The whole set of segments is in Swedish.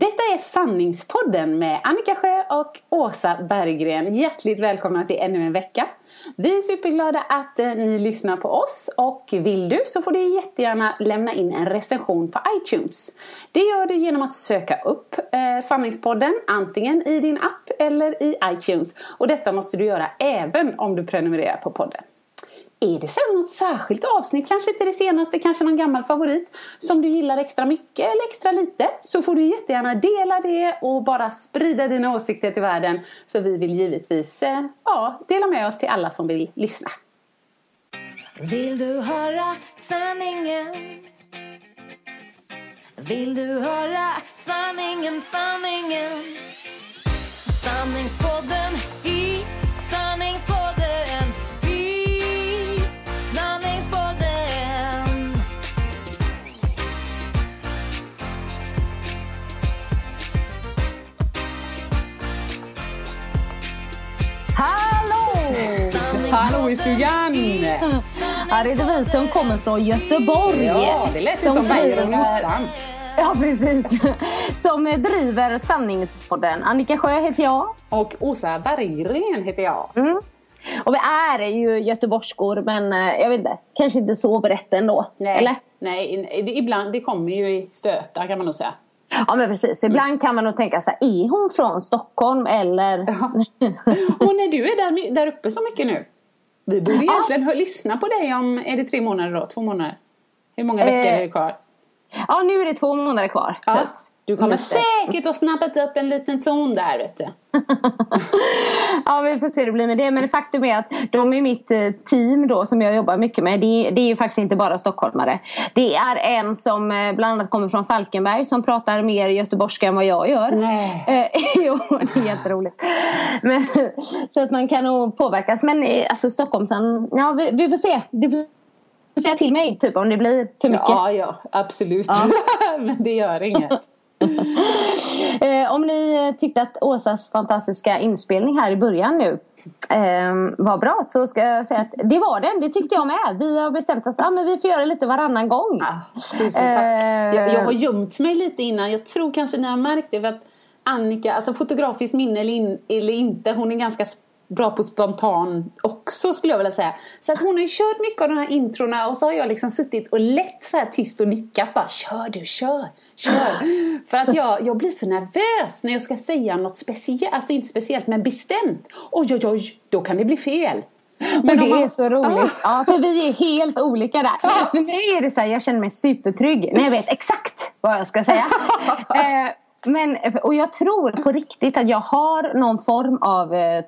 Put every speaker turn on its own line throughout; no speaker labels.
Detta är Sanningspodden med Annika Sjö och Åsa Berggren. Hjärtligt välkomna till ännu en vecka. Vi är superglada att eh, ni lyssnar på oss och vill du så får du jättegärna lämna in en recension på iTunes. Det gör du genom att söka upp eh, Sanningspodden antingen i din app eller i iTunes. Och detta måste du göra även om du prenumererar på podden. Är det sen något särskilt avsnitt, kanske till det senaste, kanske någon gammal favorit som du gillar extra mycket eller extra lite så får du jättegärna dela det och bara sprida dina åsikter till världen för vi vill givetvis eh, ja, dela med oss till alla som vill lyssna.
Vill du höra sanningen? Vill du höra sanningen, sanningen? Sanningspodden I
stugan!
Här är det vi som kommer från Göteborg.
Ja, det lät som
driver-
Nottan.
Ja, precis. Som driver Sanningspodden. Annika Sjö heter jag.
Och Åsa Berggren heter jag.
Och vi är ju göteborgskor, men eh, jag vet inte, kanske inte så brett ändå.
Nej,
Eller?
nej det, ibland, det kommer ju i stötar kan man nog säga.
Ja, men precis. Ibland kan man nog tänka så här, är hon från Stockholm eller?
Och när du är där, där uppe så mycket nu. Vi borde egentligen hö- lyssna på dig om, är det tre månader då? Två månader? Hur många veckor
Eh,
är det kvar?
Ja, nu är det två månader kvar.
Ja.
typ.
Du kommer
Just det.
säkert att snappat upp en liten ton där vet du.
Ja, vi får se hur det blir med det. Men faktum är att de i mitt eh, team då som jag jobbar mycket med, det, det är ju faktiskt inte bara stockholmare. Det är en som eh, bland annat kommer från Falkenberg som pratar mer göteborgska än vad jag gör.
Nej.
Eh, jo, det är jätteroligt. Men, så att man kan nog påverkas. Men alltså Stockholmsen, ja vi, vi får se. Får säga till mig typ om det blir för mycket.
Ja, ja, absolut. Men det gör inget.
Eh, om ni tyckte att Åsas fantastiska inspelning här i början nu eh, var bra så ska jag säga att det var den. Det tyckte jag med. Vi har bestämt att ah, men vi får göra lite varannan gång.
Ah, tusen tack.
Eh,
Jag, jag har gömt mig lite innan. Jag tror kanske ni har märkt det. För att Annika, alltså fotografiskt minne eller, in, eller inte, hon är ganska bra på spontan också skulle jag vilja säga. Så att hon har ju kört mycket av de här introna och så har jag liksom suttit och lätt så här tyst och nickat bara kör du, kör, kör. För att jag, jag blir så nervös när jag ska säga något speciellt, alltså inte speciellt men bestämt. Oj oj oj, då kan det bli fel.
Men
om
det
man-
är så roligt. Ja, för vi är helt olika där. För mig är det så här, jag känner mig supertrygg när jag vet exakt vad jag ska säga. Eh, men, och jag tror på riktigt att jag har någon form av eh,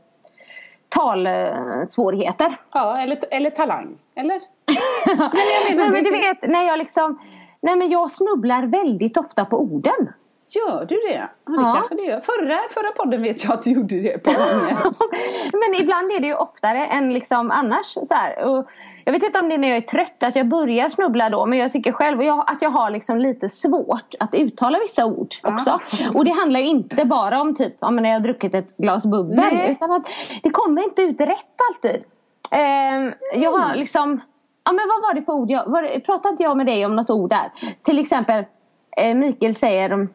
talsvårigheter.
Ja, eller, eller talang. Eller?
Nej,
menar,
men
det-
du vet, när jag liksom... Nej, men jag snubblar väldigt ofta på orden.
Gör du det? Ja, det
Ja.
kanske du gör. Förra, förra podden vet jag att du gjorde det på
men ibland är det ju oftare än liksom annars. Så här. Och jag vet inte om det är när jag är trött att jag börjar snubbla då. Men jag tycker själv jag, att jag har liksom lite svårt att uttala vissa ord också. Och det handlar ju inte bara om typ om när jag har druckit ett glas bubbel. Utan att det kommer inte ut rätt alltid. Ehm, jag har liksom... Ja men vad var det för ord? Jag, var, pratade inte jag med dig om något ord där? Till exempel eh, Mikael säger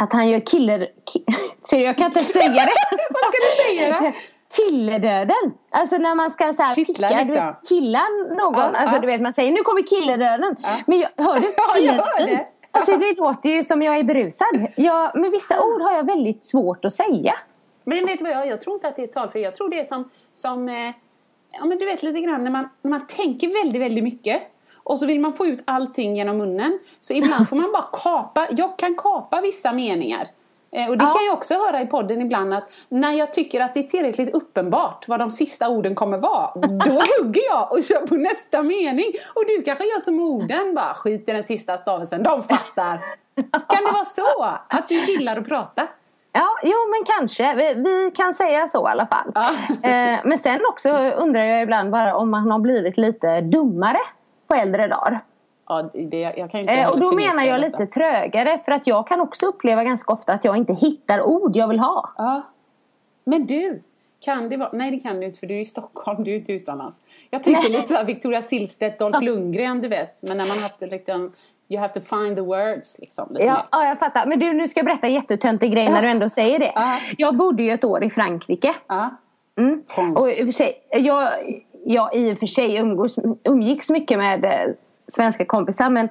att han gör killer... Ki, ser du, jag kan inte säga det.
Vad ska du säga då?
killedöden. Alltså när man ska så här,
Kittla,
picka,
liksom.
killa någon.
Ja,
alltså
ja.
du vet man säger nu kommer killedöden. Men jag, hör du?
Ja,
Killedöden. Alltså det låter ju som jag är berusad. Jag, men vissa ord har jag väldigt svårt att säga.
Men vet du vad, jag, jag tror inte att det är ett talfel. Jag tror det är som, som eh, ja men du vet lite grann när man, när man tänker väldigt, väldigt mycket. Och så vill man få ut allting genom munnen. Så ibland får man bara kapa. Jag kan kapa vissa meningar. Eh, och det
Ja.
kan jag också höra i podden ibland att när jag tycker att det är tillräckligt uppenbart vad de sista orden kommer vara. Då hugger jag och kör på nästa mening. Och du kanske gör som orden bara skit i den sista stavelsen. De fattar. Kan det vara så? Att du gillar att prata?
Ja, jo men kanske. Vi, vi kan säga så i alla fall.
Ja.
Eh, men sen också undrar jag ibland bara om man har blivit lite dummare på äldre dagar.
Ja, det, jag kan inte
Eh, och då menar jag
detta.
lite trögare för att jag kan också uppleva ganska ofta att jag inte hittar ord jag vill ha.
Ja. Men du, kan det vara... Nej det kan du inte för du är i Stockholm, du är inte utomlands. Jag tänkte
Nej.
lite såhär Victoria Silvstedt, Dolph Lundgren du vet. Men när man har haft liksom... You have to find the words liksom.
Ja, ja, jag fattar. Men du, nu ska jag berätta en jättetöntig grej när du ändå säger det.
Ja.
Jag bodde ju ett år i Frankrike.
Ja.
Mm. Och i och för sig, jag, jag i och för sig umgås, umgicks mycket med eh, svenska kompisar men,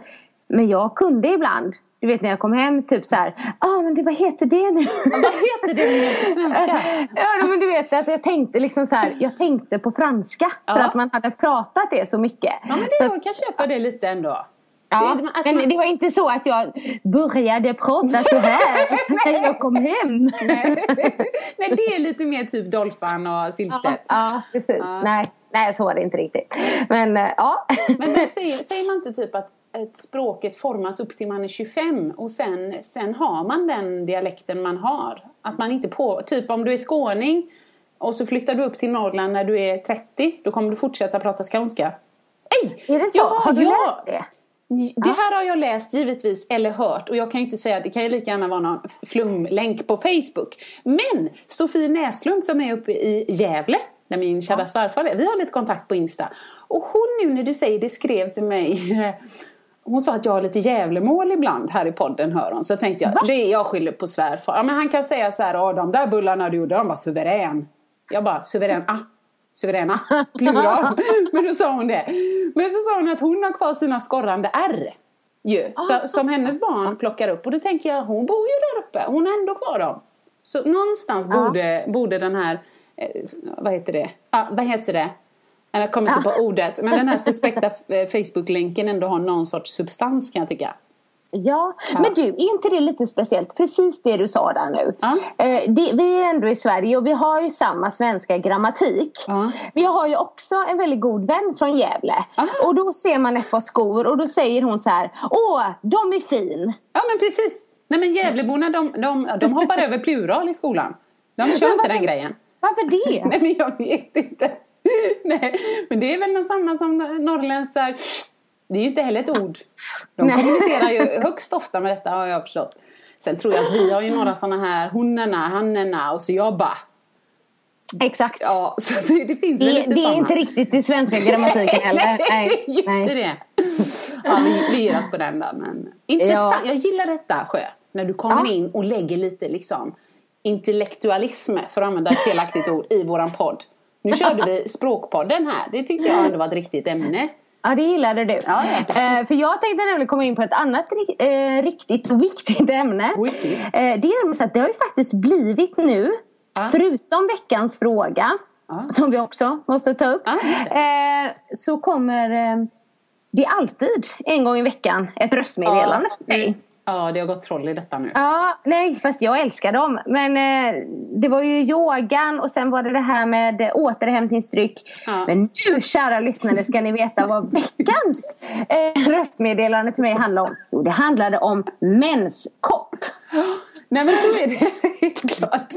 men jag kunde ibland, du vet när jag kom hem typ så här, ah men det, vad heter det nu?
Vad heter det på svenska?
ja men du vet att jag tänkte liksom så här, jag tänkte på franska för
Ja.
att man hade pratat det så mycket.
Ja men det,
så,
jag kan köpa det lite ändå.
Ja, men
man-
det var inte så att jag började prata så här när jag kom hem.
Nej. Nej det är lite mer typ Dolphan och Silvstedt.
Ja, precis.
Ja.
Nej, nej, så var det inte riktigt. Men eh, ja.
Men, men säger, säger man inte typ att ett språket formas upp till man är 25 och sen, sen har man den dialekten man har? Att man inte på, typ om du är skåning och så flyttar du upp till Norrland när du är 30, då kommer du fortsätta prata skånska. Ej!
Är det så?
Ja,
har du
ja.
läst det?
Det här har jag läst givetvis eller hört och jag kan ju inte säga det kan ju lika gärna vara någon flumlänk på Facebook. Men Sofie Näslund som är uppe i Gävle där min kära svärfar är. Vi har lite kontakt på Insta. Och hon nu när du säger det skrev till mig Hon sa att jag har lite Gävlemål ibland här i podden hör hon. Så tänkte jag, det är jag skyller på svärfar. Ja, men han kan säga så här, "Åh, de där bullarna du gjorde, de var suverän. Jag bara, suverän, ah. Suveräna, plural. Men då sa hon det. Men så sa hon att hon har kvar sina skorrande R. Ju, så, som hennes barn plockar upp. Och då tänker jag, hon bor ju där uppe. Hon har ändå kvar dem. Så någonstans borde, borde den här, eh, vad heter det? Ah, vad heter det? Jag kommer inte på ordet. Men den här suspekta eh, Facebook-länken ändå har någon sorts substans kan jag tycka.
Ja,
Ja.
men du, är inte det lite speciellt? Precis det du sa där nu.
Ja.
Eh, det, vi är ändå i Sverige och vi har ju samma svenska grammatik.
Ja.
Jag har ju också en väldigt god vän från Gävle. Och då ser man ett par skor och då säger hon så här. Åh, de är fin.
Ja men precis. Nej men Gävleborna de, de, de hoppar över plural i skolan. De kör inte den grejen.
Varför det?
Nej men jag vet inte. Nej, men det är väl samma som här, Det är ju inte heller ett ord. De
Nej.
kommunicerar ju högst ofta med detta har jag förstått. Sen tror jag att vi har ju några sådana här honorna, hannerna och så jag bara.
Exakt.
Ja, så det, det finns väl
Det,
lite
det är
såna.
inte riktigt i svenska grammatiken heller.
Nej, det är ju inte det. Ja, vi, vi ger oss på den då. Men intressant.
Ja.
Jag gillar detta Sjö. När du kommer
Ja.
in och lägger lite liksom intellektualism, för att använda ett felaktigt ord, i våran podd. Nu körde vi språkpodden här. Det tyckte jag ändå var ett riktigt ämne.
Ja, det gillade du.
ja,
eh, för jag tänkte nämligen komma in på ett annat eh, riktigt och viktigt ämne. Eh, det är nämligen så att det har ju faktiskt blivit nu,
Ja.
förutom veckans fråga,
Ja.
som vi också måste ta upp,
Ja,
eh, så kommer det alltid en gång i veckan ett röstmeddelande för mig.
Ja, det har gått troll i detta nu.
Ja, nej fast jag älskar dem. Men eh, det var ju yogan och sen var det det här med återhämtningsdryck.
Ja.
Men nu kära lyssnare ska ni veta vad veckans eh, röstmeddelande till mig handlar om. Jo, det handlade om menskopp.
Nej men så är det helt klart.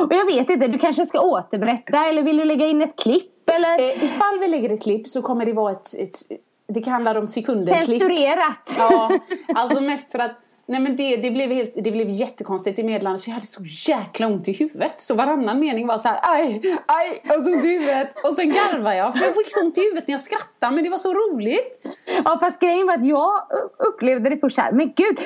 Och jag vet inte, du kanske ska återberätta eller vill du lägga in ett klipp eller?
Eh, ifall vi lägger ett klipp så kommer det vara ett, ett det kan handla om sekunder klipp.
Censurerat.
Ja, alltså mest för att Nej men det, det, blev helt, det blev jättekonstigt i meddelandet för jag hade så jäkla ont i huvudet. Så varannan mening var så här, aj, aj, har så ont i huvudet. Och sen garvade jag för jag fick så ont i huvudet när jag skrattade men det var så roligt.
Ja fast grejen var att jag upplevde det först här. Men gud,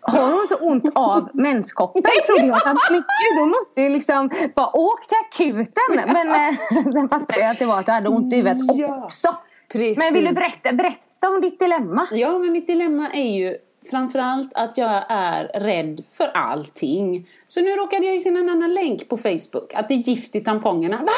har hon så ont av menskoppen? Trodde jag. Men gud, hon måste ju liksom bara åk till akuten. Men eh, sen fattade jag att det var att du hade ont i huvudet
Ja,
också.
precis.
Men vill du berätta, berätta om ditt dilemma?
Ja, men mitt dilemma är ju framförallt att jag är rädd för allting. Så nu råkade jag ju se en annan länk på Facebook att det är gift i tampongerna. Va?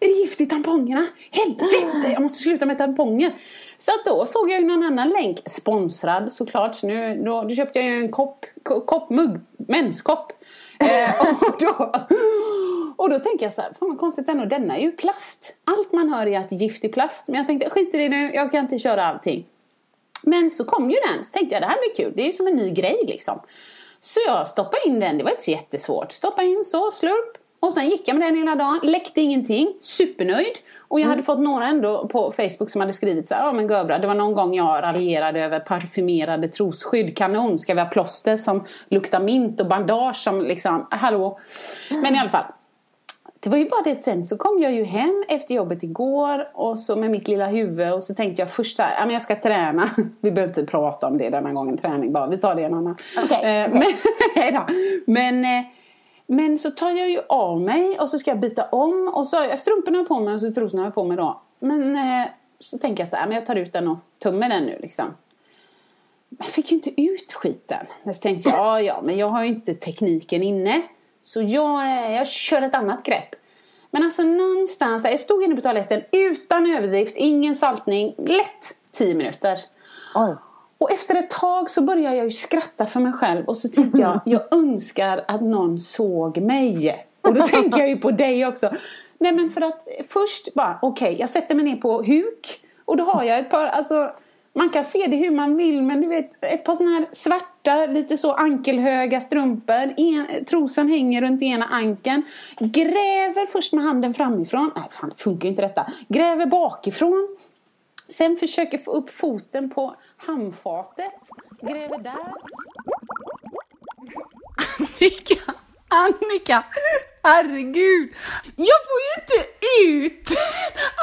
Är det gift i tampongerna? Helvete, jag måste sluta med tamponger. Så att då såg jag ju någon annan länk, sponsrad såklart. Så nu, då, då köpte jag ju en kopp, kopp koppmugg, menskopp. Eh, och, då, och då tänker jag så här, fan vad konstigt ändå, denna är ju plast. Allt man hör är att gift i plast. Men jag tänkte, skit i det nu, jag kan inte köra allting. Men så kom ju den, så tänkte jag det här blir kul, det är ju som en ny grej liksom. Så jag stoppade in den, det var inte så jättesvårt. Stoppade in så, slurp. Och sen gick jag med den hela dagen, läckte ingenting, supernöjd. Och jag hade fått några ändå på Facebook som hade skrivit så här, ja men Göbra, det var någon gång jag raljerade över parfymerade trosskydd, kanon, ska vi ha plåster som luktar mint och bandage som liksom, hallå. Men i alla fall. Det var ju bara det sen så kom jag ju hem efter jobbet igår och så med mitt lilla huvud och så tänkte jag först så här, men jag ska träna. Vi behöver inte prata om det denna gången, träning bara, vi tar det en annan.
Okej,
Eh,
okej.
Men, eh, men så tar jag ju av mig och så ska jag byta om och så har jag strumporna på mig och så trosorna på mig då. Men eh, så tänker jag så här, men jag tar ut den och tummer den nu liksom. Men jag fick ju inte ut skiten. Men så tänkte jag, ja ja, men jag har ju inte tekniken inne. Så jag, eh, jag kör ett annat grepp. Men alltså någonstans, jag stod inne på toaletten utan överdrift, ingen saltning, lätt 10 minuter.
Oj.
Och efter ett tag så började jag ju skratta för mig själv och så tänkte jag, jag önskar att någon såg mig. Och då tänker jag ju på dig också. Nej men för att först bara, okej, jag sätter mig ner på huk och då har jag ett par, alltså man kan se det hur man vill men du vet ett par sådana här svarta, lite så ankelhöga strumpor. En, trosan hänger runt ena ankeln. Gräver först med handen framifrån. Nej fan det funkar ju inte detta. Gräver bakifrån. Sen försöker få upp foten på handfatet. Gräver där. Annika! Annika! Herregud! Jag får ju inte ut!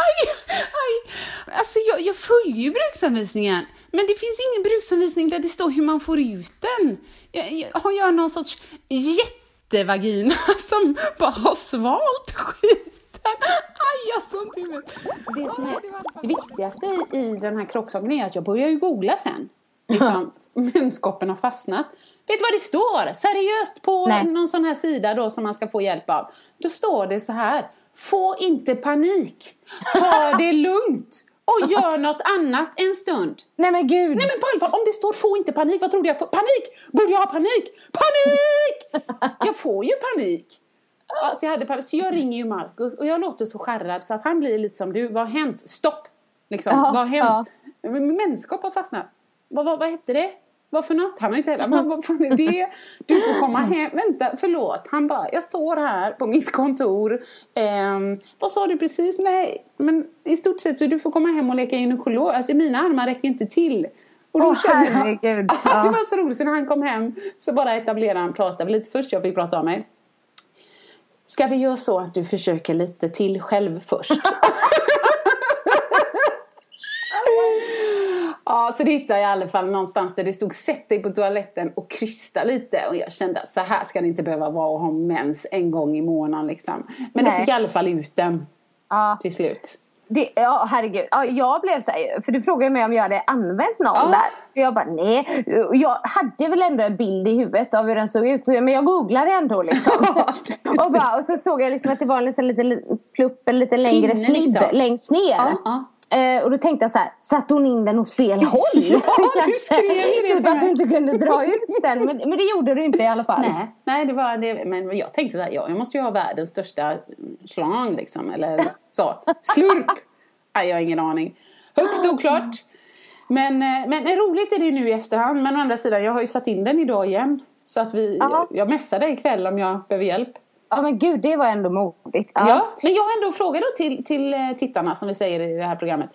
Aj, aj. Alltså jag, jag följer ju bruksanvisningen. Men det finns ingen bruksanvisning där det står hur man får ut den. Jag, jag, har jag någon sorts jättevagina som bara har svalt skiten? Aj, jag har ont i huvudet. Det som är det viktigaste i, i den här krocksaken är att jag börjar ju googla sen. Liksom, menskoppen har fastnat. Vet du vad det står? Seriöst på
Nej.
någon sån här sida då som man ska få hjälp av. Då står det så här. Få inte panik. Ta det lugnt. Och gör något annat en stund.
Nej men gud.
Nej men på allvar, om det står få inte panik, vad trodde jag? Får? Panik! Borde jag ha panik? Panik! Jag får ju panik. Ja, så, jag hade panik. så jag ringer ju Markus och jag låter så skärrad så att han blir lite som du. Vad har hänt? Stopp! Liksom,
Ja,
vad har hänt? Min Menskopp har fastnat. Vad, vad, vad hette det? Vad för något? Han har inte heller, vad, vad fan är det? Du får komma hem. Vänta, förlåt. Han bara, jag står här på mitt kontor. Ehm, vad sa du precis? Nej, men i stort sett så du får komma hem och leka gynekolog. Alltså mina armar räcker inte till. Och
Åh, herregud.
att det var så roligt. Så när han kom hem så bara etablerade han, pratade lite först. Jag fick prata av mig. Ska vi göra så att du försöker lite till själv först? Ja, så det hittade jag i alla fall någonstans där det stod sätt dig på toaletten och krysta lite. Och jag kände att så här ska det inte behöva vara att ha mens en gång i månaden liksom. Men jag
Nej.
fick i alla fall ut den
Ja.
till slut.
Det, ja, herregud. Ja, jag blev så här, för du frågade mig om jag hade använt någon
Ja.
där. Jag bara nej. Jag hade väl ändå en bild i huvudet av hur den såg ut. Men jag googlade ändå liksom. och, bara, och så såg jag liksom att det var en liten, liten plupp, en lite längre
Pinne,
slibb
liksom.
längst ner.
Ja, ja.
Eh, och då tänkte jag så här, satte hon in den hos fel håll?
Ja, du skrev ju det
Typ att du inte kunde dra ut den. Men, men det gjorde du inte i alla fall.
Nej, nej det var det. Men jag tänkte så här, ja, jag måste ju ha världens största slang liksom. Eller så. Slurp! Nej, jag har ingen aning. Högst oklart. Men, eh, men eh, roligt är det ju nu i efterhand. Men å andra sidan, jag har ju satt in den idag igen. Så att vi,
Ja.
jag messar dig ikväll om jag behöver hjälp.
Ja men gud, det var ändå modigt.
Ja. men jag har ändå en fråga då till, till eh, tittarna som vi säger i det här programmet.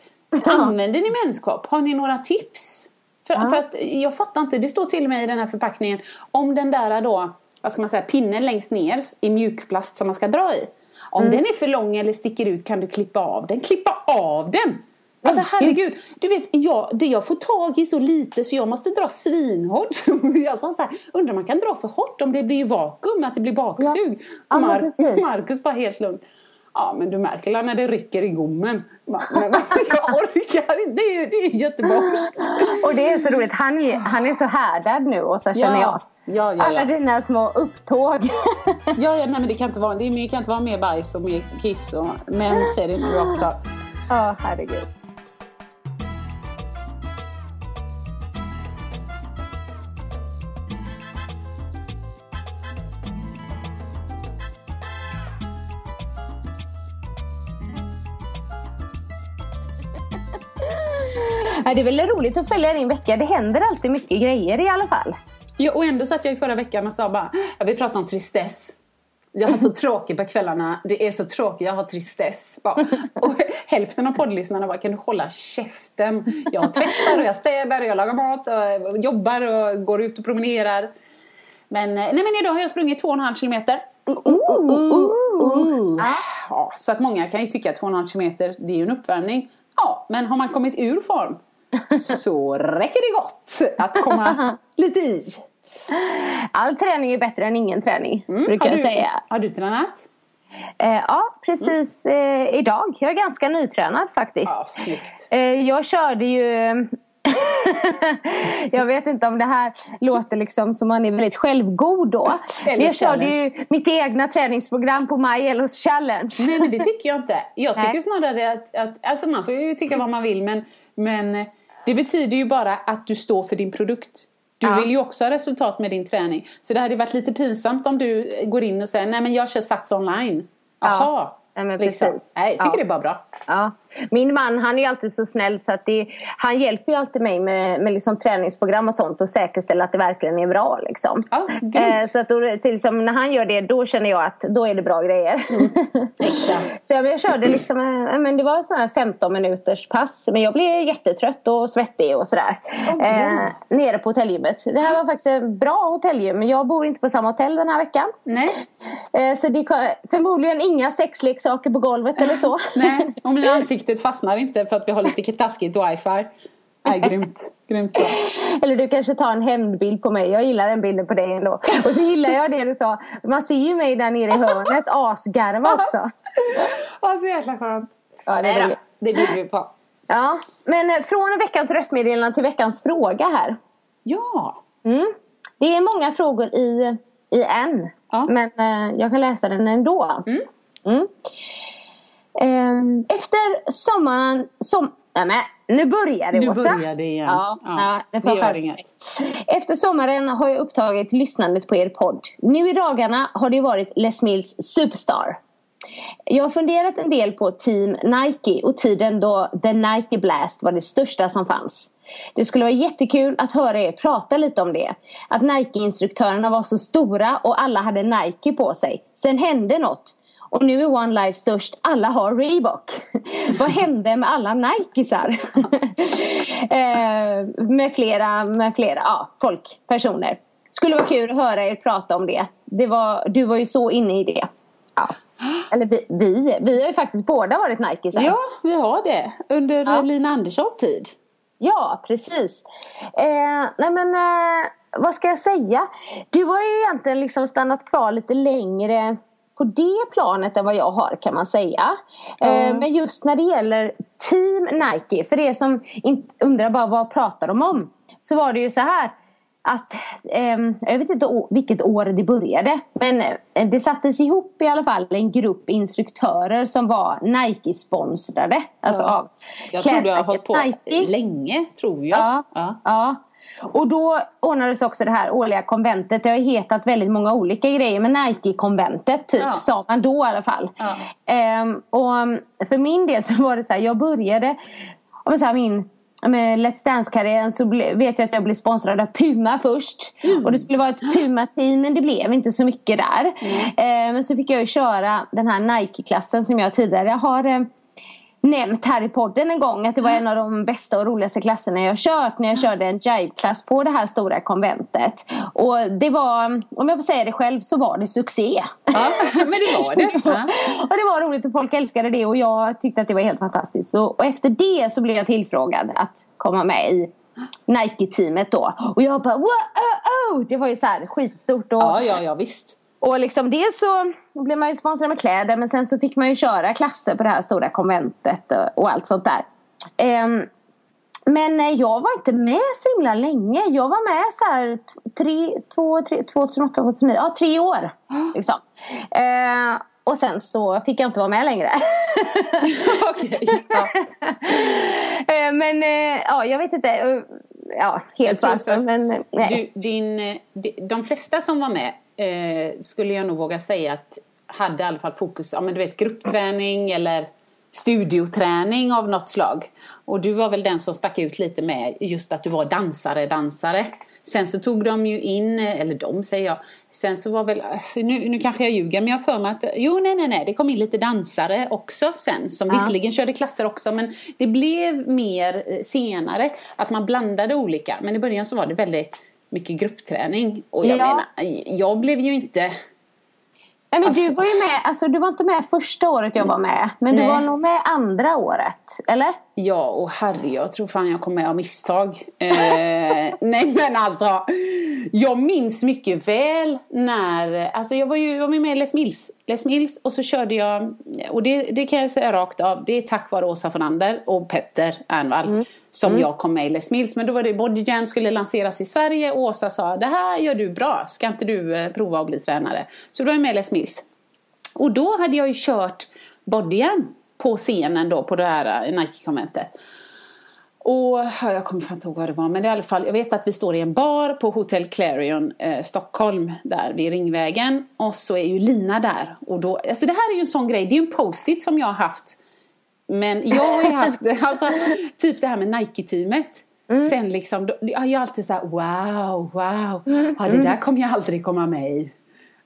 Använder ni menskopp? Har ni några tips? För, för att jag fattar inte, det står till och med i den här förpackningen om den där då, vad ska man säga, pinnen längst ner i mjukplast som man ska dra i. Om
Mm.
den är för lång eller sticker ut kan du klippa av den. Klippa av den! Alltså herregud, du vet jag, det jag får tag i så lite så jag måste dra svinhårt. jag sa så här, undrar om man kan dra för hårt om det blir vakuum, att det blir baksug.
Ja,
Mar-
precis.
Marcus bara helt lugnt. Ja men du märker när det rycker i gommen. Men, jag orkar inte, det är det är göteborgskt.
Och det är så roligt. Han är, han är så härdad nu och så känner
Ja.
jag.
Ja, ja,
Alla
ja.
dina små upptåg.
Ja, ja nej, men det kan inte vara, det, kan inte vara mer bajs och mer kiss och mens är det nu också.
Ja, herregud. Ja, Det är väl roligt att följa din vecka. Det händer alltid mycket grejer i alla fall.
Ja, och ändå satt jag i förra veckan och sa bara, jag vill prata om tristess. Jag har så tråkigt på kvällarna, det är så tråkigt, jag har tristess. Bara. Och hälften av poddlyssnarna bara, kan du hålla käften? Jag tvättar och jag städar och jag lagar mat och jobbar och går ut och promenerar. Men, eh, nej, men idag har jag sprungit två och en halv kilometer. Ja, så att många kan ju tycka att två och en halv kilometer, det är ju en uppvärmning. Ja, men har man kommit ur form så räcker det gott att komma lite i.
All träning är bättre än ingen träning, brukar
Mm.
Jag
du,
säga.
Har du tränat?
Eh, ja, precis eh, idag. Jag är ganska nytränad faktiskt.
Ja.
Eh, jag körde ju... jag vet inte om det här låter liksom som man är väldigt självgod då.
Eller
jag körde ju mitt egna träningsprogram på My Yellows Challenge.
Nej, men det tycker jag inte. Jag tycker
Nej.
snarare att, att alltså man får ju tycka vad man vill men, men det betyder ju bara att du står för din produkt. Du
Ja.
vill ju också ha resultat med din träning. Så det hade varit lite pinsamt om du går in och säger nej men jag kör Sats online. Jaha.
Ja, men
liksom.
precis.
Nej, jag tycker
Ja.
det är bara bra.
Ja. Min man han är alltid så snäll så att det, han hjälper ju alltid mig med, med liksom träningsprogram och sånt och säkerställa att det verkligen är bra. Liksom.
Grymt.
eh, så att då, liksom, när han gör det då känner jag att då är det bra grejer.
Äkta.
så jag, jag körde liksom, eh, men det var här 15 minuters pass men jag blev jättetrött och svettig och sådär. eh, nere på hotellgymmet. Det här var faktiskt ett bra hotellgym men jag bor inte på samma hotell den här veckan.
Nej.
Eh, så det kom, förmodligen inga sexleksaker på golvet eller så.
nej. Och mina ansiktet fastnar inte för att vi har lite taskigt wifi. Nej, grymt. Grymt bra.
Eller du kanske tar en hämndbild på mig. Jag gillar den bilden på dig ändå. Och så gillar jag det du sa. Man ser ju mig där nere i hörnet. Asgarva också.
Ja, så jäkla skönt.
Ja, det är
Nej det bjuder vi på.
Ja, men eh, från veckans röstmeddelande till veckans fråga här.
Ja.
Mm. Det är många frågor i, i en.
Ja.
Men eh, jag kan läsa den ändå. Mm. Ehm, efter sommaren... Som, nej, men, nu börjar det
Nu
Åsa.
börjar det igen.
Ja,
Ja,
ja, det
gör inget.
Efter sommaren har jag upptagit lyssnandet på er podd. Nu i dagarna har det varit Les Mills Superstar. Jag har funderat en del på Team Nike och tiden då The Nike Blast var det största som fanns. Det skulle vara jättekul att höra er prata lite om det. Att Nike-instruktörerna var så stora och alla hade Nike på sig. Sen hände något. Och nu är One Life störst. Alla har Reebok. Vad hände med alla Nikesar? eh, med flera, med flera ja, folk, personer. Skulle vara kul att höra er prata om det. det var, du var ju så inne i det. Ja. Eller vi, vi, vi har ju faktiskt båda varit Nikesar.
Ja, vi har det. Under
Ja.
Lina Anderssons tid.
Ja, precis. Eh, nej men, eh, vad ska jag säga? Du har ju egentligen liksom stannat kvar lite längre på det planet än vad jag har kan man säga. Eh, men just när det gäller Team Nike, för er som inte undrar bara vad pratar de om? Så var det ju så här att, ehm, jag vet inte vilket år det började, men eh, det sattes ihop i alla fall en grupp instruktörer som var Nike-sponsrade. Alltså
Ja.
av
Jag tror du har hållit på
Nike.
länge, tror jag.
Ja,
Ja.
ja. Och då ordnades också det här årliga konventet. Det har hetat väldigt många olika grejer. Men Nike-konventet typ,
Ja.
sa man då i alla fall.
Ja.
Ehm, och um, för min del så var det så här, jag började, om så här, min med Let's Dance-karriären så vet jag att jag blev sponsrad av Puma först.
Mm.
Och det skulle vara ett Puma-team men det blev inte så mycket där. Ehm, men så fick jag ju köra den här Nike-klassen som jag tidigare har eh, nämnt här i podden en gång att det var en av de bästa och roligaste klasserna jag kört när jag körde en jive-klass på det här stora konventet. Och det var, om jag får säga det själv, så var det succé.
Ja, men det var det.
det var, och det var roligt och folk älskade det och jag tyckte att det var helt fantastiskt. Och, och efter det så blev jag tillfrågad att komma med i Nike-teamet då. Och jag bara wow, oh, oh. Det var ju så här skitstort. Och,
Ja, ja, ja visst.
Och liksom dels så blev man ju sponsrad med kläder men sen så fick man ju köra klasser på det här stora konventet och, och allt sånt där. Ehm, men eh, jag var inte med så himla länge. Jag var med så här tre, två, tre, 2008, 2009, ja tre år. Liksom. Ehm, och sen så fick jag inte vara med längre.
Okej. Ja.
Ehm, men eh, ja, jag vet inte. eh, Ja, helt varför.
också-
Men, nej.
Du, din, di- de flesta som var med eh, skulle jag nog våga säga att hade i alla fall fokus, ja men du vet gruppträning eller studioträning av något slag. Och du var väl den som stack ut lite med just att du var dansare, dansare. Sen så tog de ju in, eller de säger jag, sen så var väl, alltså nu, nu kanske jag ljuger men jag har för mig att, jo nej nej nej, det kom in lite dansare också sen som visserligen körde klasser också men det blev mer eh, senare att man blandade olika. Men i början så var det väldigt mycket gruppträning och jag
Ja.
menar, jag blev ju inte
Nej, men
Alltså-
du var ju med, alltså du var inte med första året jag var med. Men
Nej.
du var nog med andra året, eller?
Ja, och herre, jag tror fan jag kom med av misstag. Eh, nej men alltså, jag minns mycket väl när, alltså jag var ju jag var med i Les Mills, Les Mills och så körde jag, och det, det kan jag säga rakt av, det är tack vare Åsa Fornander och Petter Ernvall som jag kom med i Les Mills. Men då var det Body Jam skulle lanseras i Sverige och Åsa sa, det här gör du bra, ska inte du eh, prova att bli tränare? Så då var jag med i Les Mills. Och då hade jag ju kört bodyen på scenen då på det här eh, Nike-konventet. Och ja, jag kommer fan inte ihåg vad det var men i alla fall jag vet att vi står i en bar på Hotel Clarion eh, Stockholm där vid Ringvägen och så är ju Lina där och då, alltså det här är ju en sån grej, det är ju en post-it som jag har haft men jag har ju haft, alltså, typ det här med Nike-teamet. Sen liksom, då, jag är alltid så här, wow, wow, ja, det där kommer jag aldrig komma med i.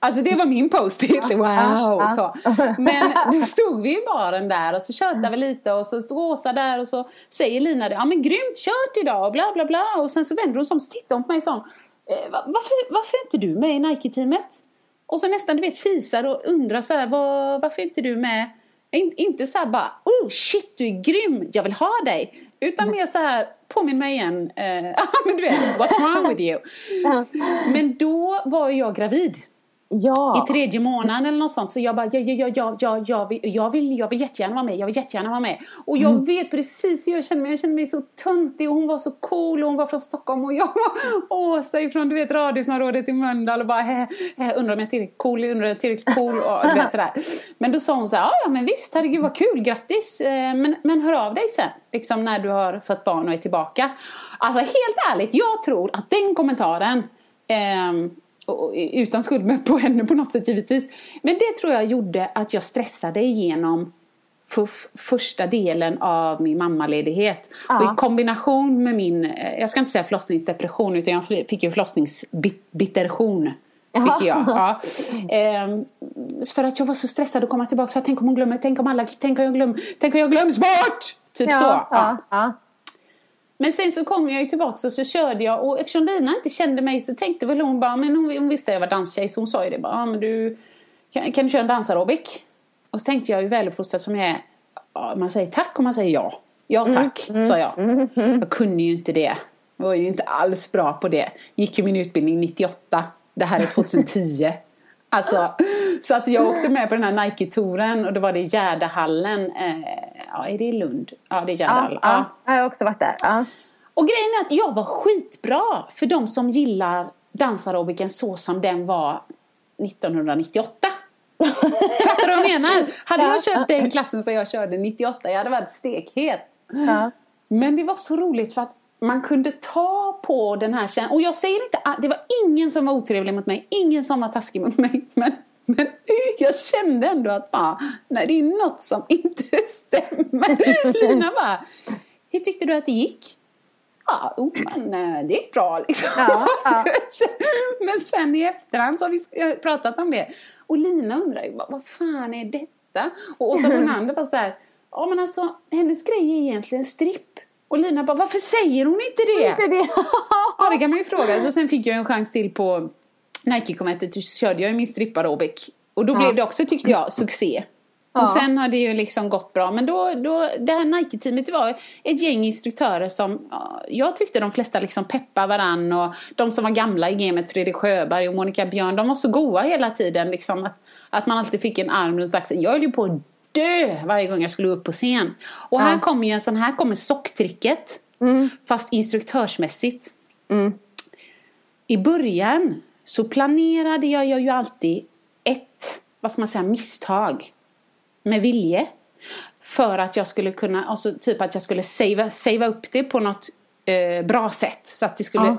Alltså det var min post-it, wow. Så. Men då stod vi i baren där och så tjötade vi lite och så stod Åsa där och så säger Lina det, ja men grymt kört idag och bla bla bla. Och sen så vänder hon sig om och så tittar hon på mig och sa, eh, va- varför, varför är inte du med i Nike-teamet? Och så nästan du vet kisar och undrar så här, var, varför är inte du med? In, inte så här bara, oh shit du är grym, jag vill ha dig. Utan mer så här, påminn mig igen, eh, men du vet, what's wrong with you? Men då var jag gravid
Ja.
i tredje månaden eller något sånt. Så jag bara, ja, ja, ja, ja, ja, jag, vill, jag, vill, jag vill jättegärna vara med, jag vill jättegärna vara med. Och jag
Mm.
vet precis hur jag känner mig, jag känner mig så töntig och hon var så cool och hon var från Stockholm och jag var Åsa ifrån du vet Radhusområdet i Mölndal och bara, hä, hä, undrar om jag är tillräckligt cool, undrar om jag är tillräckligt cool och vet sådär. Men då sa hon så här, ja, men visst, herregud vad kul, grattis, eh, men, men hör av dig sen, liksom när du har fått barn och är tillbaka. Alltså helt ärligt, jag tror att den kommentaren och, utan skuld med på henne på något sätt givetvis. Men det tror jag gjorde att jag stressade igenom för första delen av min mammaledighet.
Ja.
Och i kombination med min, eh, jag ska inte säga förlossningsdepression utan jag fick ju förlossningsbittersion. Fick jag. Ja. Ehm, för att jag var så stressad att komma tillbaka. För att tänk om hon glömmer, tänk om alla, tänk om jag glömmer, tänk om jag glöms bort! Typ så.
Ja,
ja,
ja.
Men sen så kom jag ju tillbaka och så körde jag och eftersom Lina inte kände mig så tänkte väl hon bara, men hon, hon visste jag var danstjej så hon sa ju det bara, ja men du kan, kan du köra en dansaerobik? Och så tänkte jag ju väluppfostrad som jag är, man säger tack och man säger ja. Ja tack, sa jag. Jag kunde ju inte det. Jag var ju inte alls bra på det. Gick ju min utbildning 98. Det här är 2010. Alltså, så att jag åkte med på den här Nike-touren och då var det i Gärdehallen. Eh, ja, är det i Lund? Ja, det är
Ja,
Gärdehallen.
ja. Jag har också varit där. Ja.
Och grejen är att jag var skitbra för de som gillar dansaerobiken så som den var 1998. Fattar du vad jag menar? Hade jag kört den klassen som jag körde 98, jag hade varit stekhet.
Ja.
Men det var så roligt för att man kunde ta på den här känslan. Och jag säger inte att det var ingen som var otrevlig mot mig, ingen som var taskig mot mig. Men, men jag kände ändå att bara, nej det är något som inte stämmer. Lina bara, hur tyckte du att det gick? Ja, oh, men eh, det gick bra liksom.
Ja, ja.
men sen i efterhand så har vi eh, pratat om det. Och Lina undrar ju, vad, fan är detta? Och Åsa Fornander var så här, ja men alltså hennes grej är egentligen stripp. Och Lina bara, varför säger hon inte det?
Inte det.
Ja, det kan man ju fråga. Så sen fick jag en chans till på Nike-konventet. Då körde jag ju min strippaerobik. Och då blev det också, tyckte jag, succé.
Ja.
Och sen har det ju liksom gått bra. Men då, då det här Nike-teamet det var ett gäng instruktörer som ja, jag tyckte de flesta liksom peppar varann. Och de som var gamla i gamet, Fredrik Sjöberg och Monica Björn, de var så goa hela tiden. Liksom, att, att man alltid fick en arm runt axeln. Jag höll ju på att dö varje gång jag skulle upp på scen. Och här kommer ju en sån här kommer socktricket. Fast instruktörsmässigt. I början så planerade jag ju alltid ett, vad ska man säga, misstag. Med vilje. För att jag skulle kunna, alltså typ att jag skulle savea, savea upp det på något eh, bra sätt. Så att det skulle,
Ja.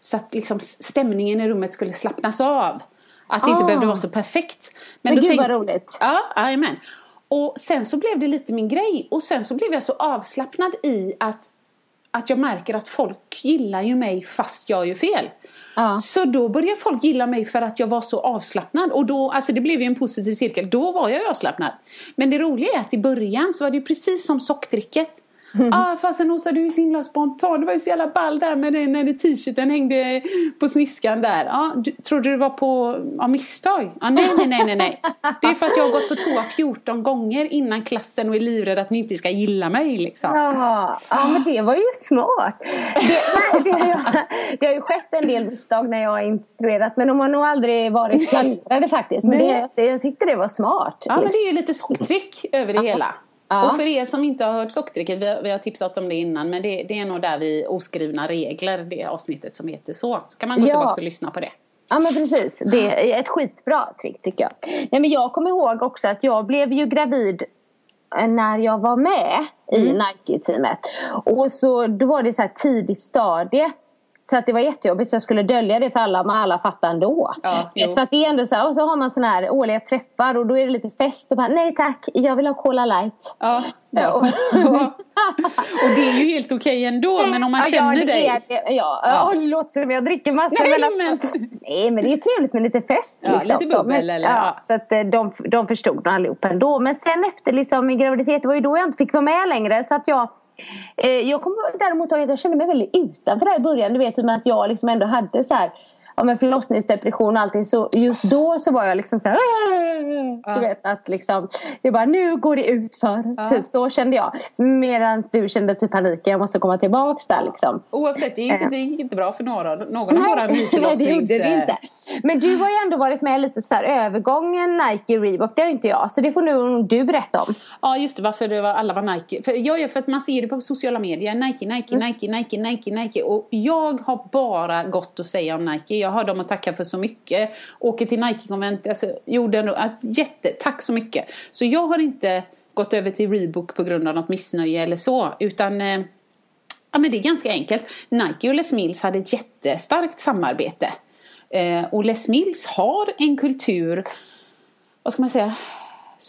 så att liksom stämningen i rummet skulle slappnas av. Att det inte
Ah.
behövde vara så perfekt.
Men
då
gud,
tänkte-
vad roligt.
Ja, jajamän. Och sen så blev det lite min grej. Och sen så blev jag så avslappnad i att, att jag märker att folk gillar ju mig fast jag gör fel.
Ja.
Så då började folk gilla mig för att jag var så avslappnad. Och då, alltså det blev ju en positiv cirkel. Då var jag avslappnad. Men det roliga är att i början så var det ju precis som socktricket. Ah, fasen Åsa du är så himla spontan. Det var ju så jävla ball där med den när t-shirten hängde på sniskan där. Ja, du, trodde du det var på av misstag? Ja, nej, nej, nej, nej, nej. Det är för att jag har gått på toa 14 gånger innan klassen och är livrädd att ni inte ska gilla mig liksom.
Ja, ja, men det var ju smart. Det, nej, det, har ju, det har ju skett en del misstag när jag har instruerat men de har nog aldrig varit planerade faktiskt. Men det, jag tyckte det var smart.
Ja, men
liksom.
det är ju lite socktrick över det hela.
Ja.
Och för er som inte har hört socktricket, vi har, vi har tipsat om det innan, men det, det är nog där vi oskrivna regler, det avsnittet som heter så. Så kan man gå
Ja.
tillbaka och lyssna på det.
Ja men precis, det är ett skitbra trick tycker jag. Nej, men jag kommer ihåg också att jag blev ju gravid eh, när jag var med i Nike-teamet. Och så då var det så här tidigt stadie. Så att det var jättejobbigt så jag skulle dölja det för alla men alla fattar ändå.
Ja,
för att det är ändå så här, och så har man såna här årliga träffar och då är det lite fest och bara nej tack jag vill ha Cola light.
Ja,
Ja.
ja. och det är ju helt okej ändå, men om man
Ja,
känner
det
dig.
är. Ja,
Ja.
ja. det låter som jag dricker massor.
Nej,
men,
men-
nej, men det är trevligt med lite fest.
Ja,
liksom.
lite bubbel eller-
ja,
ja.
Så att eh, de, de förstod allihop ändå. Men sen efter liksom, min graviditet, det var ju då jag inte fick vara med längre. Så att jag, jag kommer däremot ihåg att jag kände mig väldigt utanför där i början. Du vet, med att jag liksom ändå hade så här ja, men förlossningsdepression och allting. Så just då så var jag liksom så här. Du vet att liksom. Jag bara nu går det ut för. Typ så kände jag. Medan du kände typ panik. Jag måste komma tillbaks där liksom.
Oavsett, det gick,
Eh.
det gick inte bra för några, någon av våra
nej, det
nyförlossnings...
gjorde det inte. Men du har ju ändå varit med lite så här övergången Nike Reebok. Det har inte jag. Så det får nu du berätta om.
Ja just det, varför det var, alla var Nike. För, ja, ja, för att man ser det på sociala medier. Nike, Nike,
Mm.
Nike, Nike, Nike, Nike. Och jag har bara gott att säga om Nike. Jag har dem att tacka för så mycket. Åker till Nike-konvent, alltså gjorde nog att jätte, tack så mycket. Så jag har inte gått över till Reebok på grund av något missnöje eller så. Utan eh, Ja men det är ganska enkelt. Nike och Les Mills hade ett jättestarkt samarbete. Eh, och Les Mills har en kultur, vad ska man säga,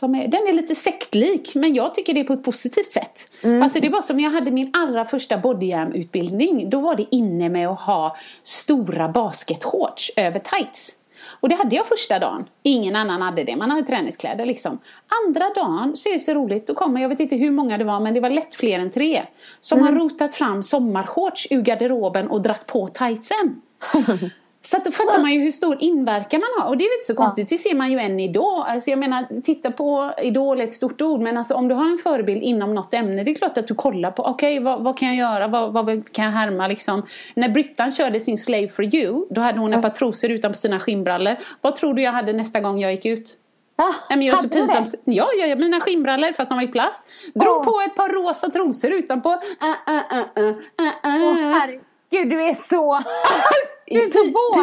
är, den är lite sektlik men jag tycker det är på ett positivt sätt. Alltså det var som när jag hade min allra första bodyjam-utbildning. Då var det inne med att ha stora basketshorts över tights. Och det hade jag första dagen. Ingen annan hade det. Man hade träningskläder liksom. Andra dagen så är det så roligt. Då kommer, jag vet inte hur många det var, men det var lätt fler än tre. Som har rotat fram sommarshorts ur garderoben och dratt på tightsen. Så att då fattar man ju hur stor inverkan man har. Och det är väl inte så konstigt. Det ser man ju än idag. Alltså jag menar, titta på Idol är ett stort ord. Men alltså om du har en förebild inom något ämne. Det är klart att du kollar på. Okej, vad, vad kan jag göra? Vad, vad kan jag härma liksom? När Brittan körde sin Slave for you. Då hade hon ett par trosor utanpå sina skinnbrallor. Vad tror du jag hade nästa gång jag gick ut?
Ah,
Nej, men jag är så pinsam. Ja, ja, ja, mina skinnbrallor fast de var i plast. Drog
Åh.
på ett par rosa trosor utanpå. Uh, uh, uh, uh, uh,
Åh herregud, du är så... Du är så våt.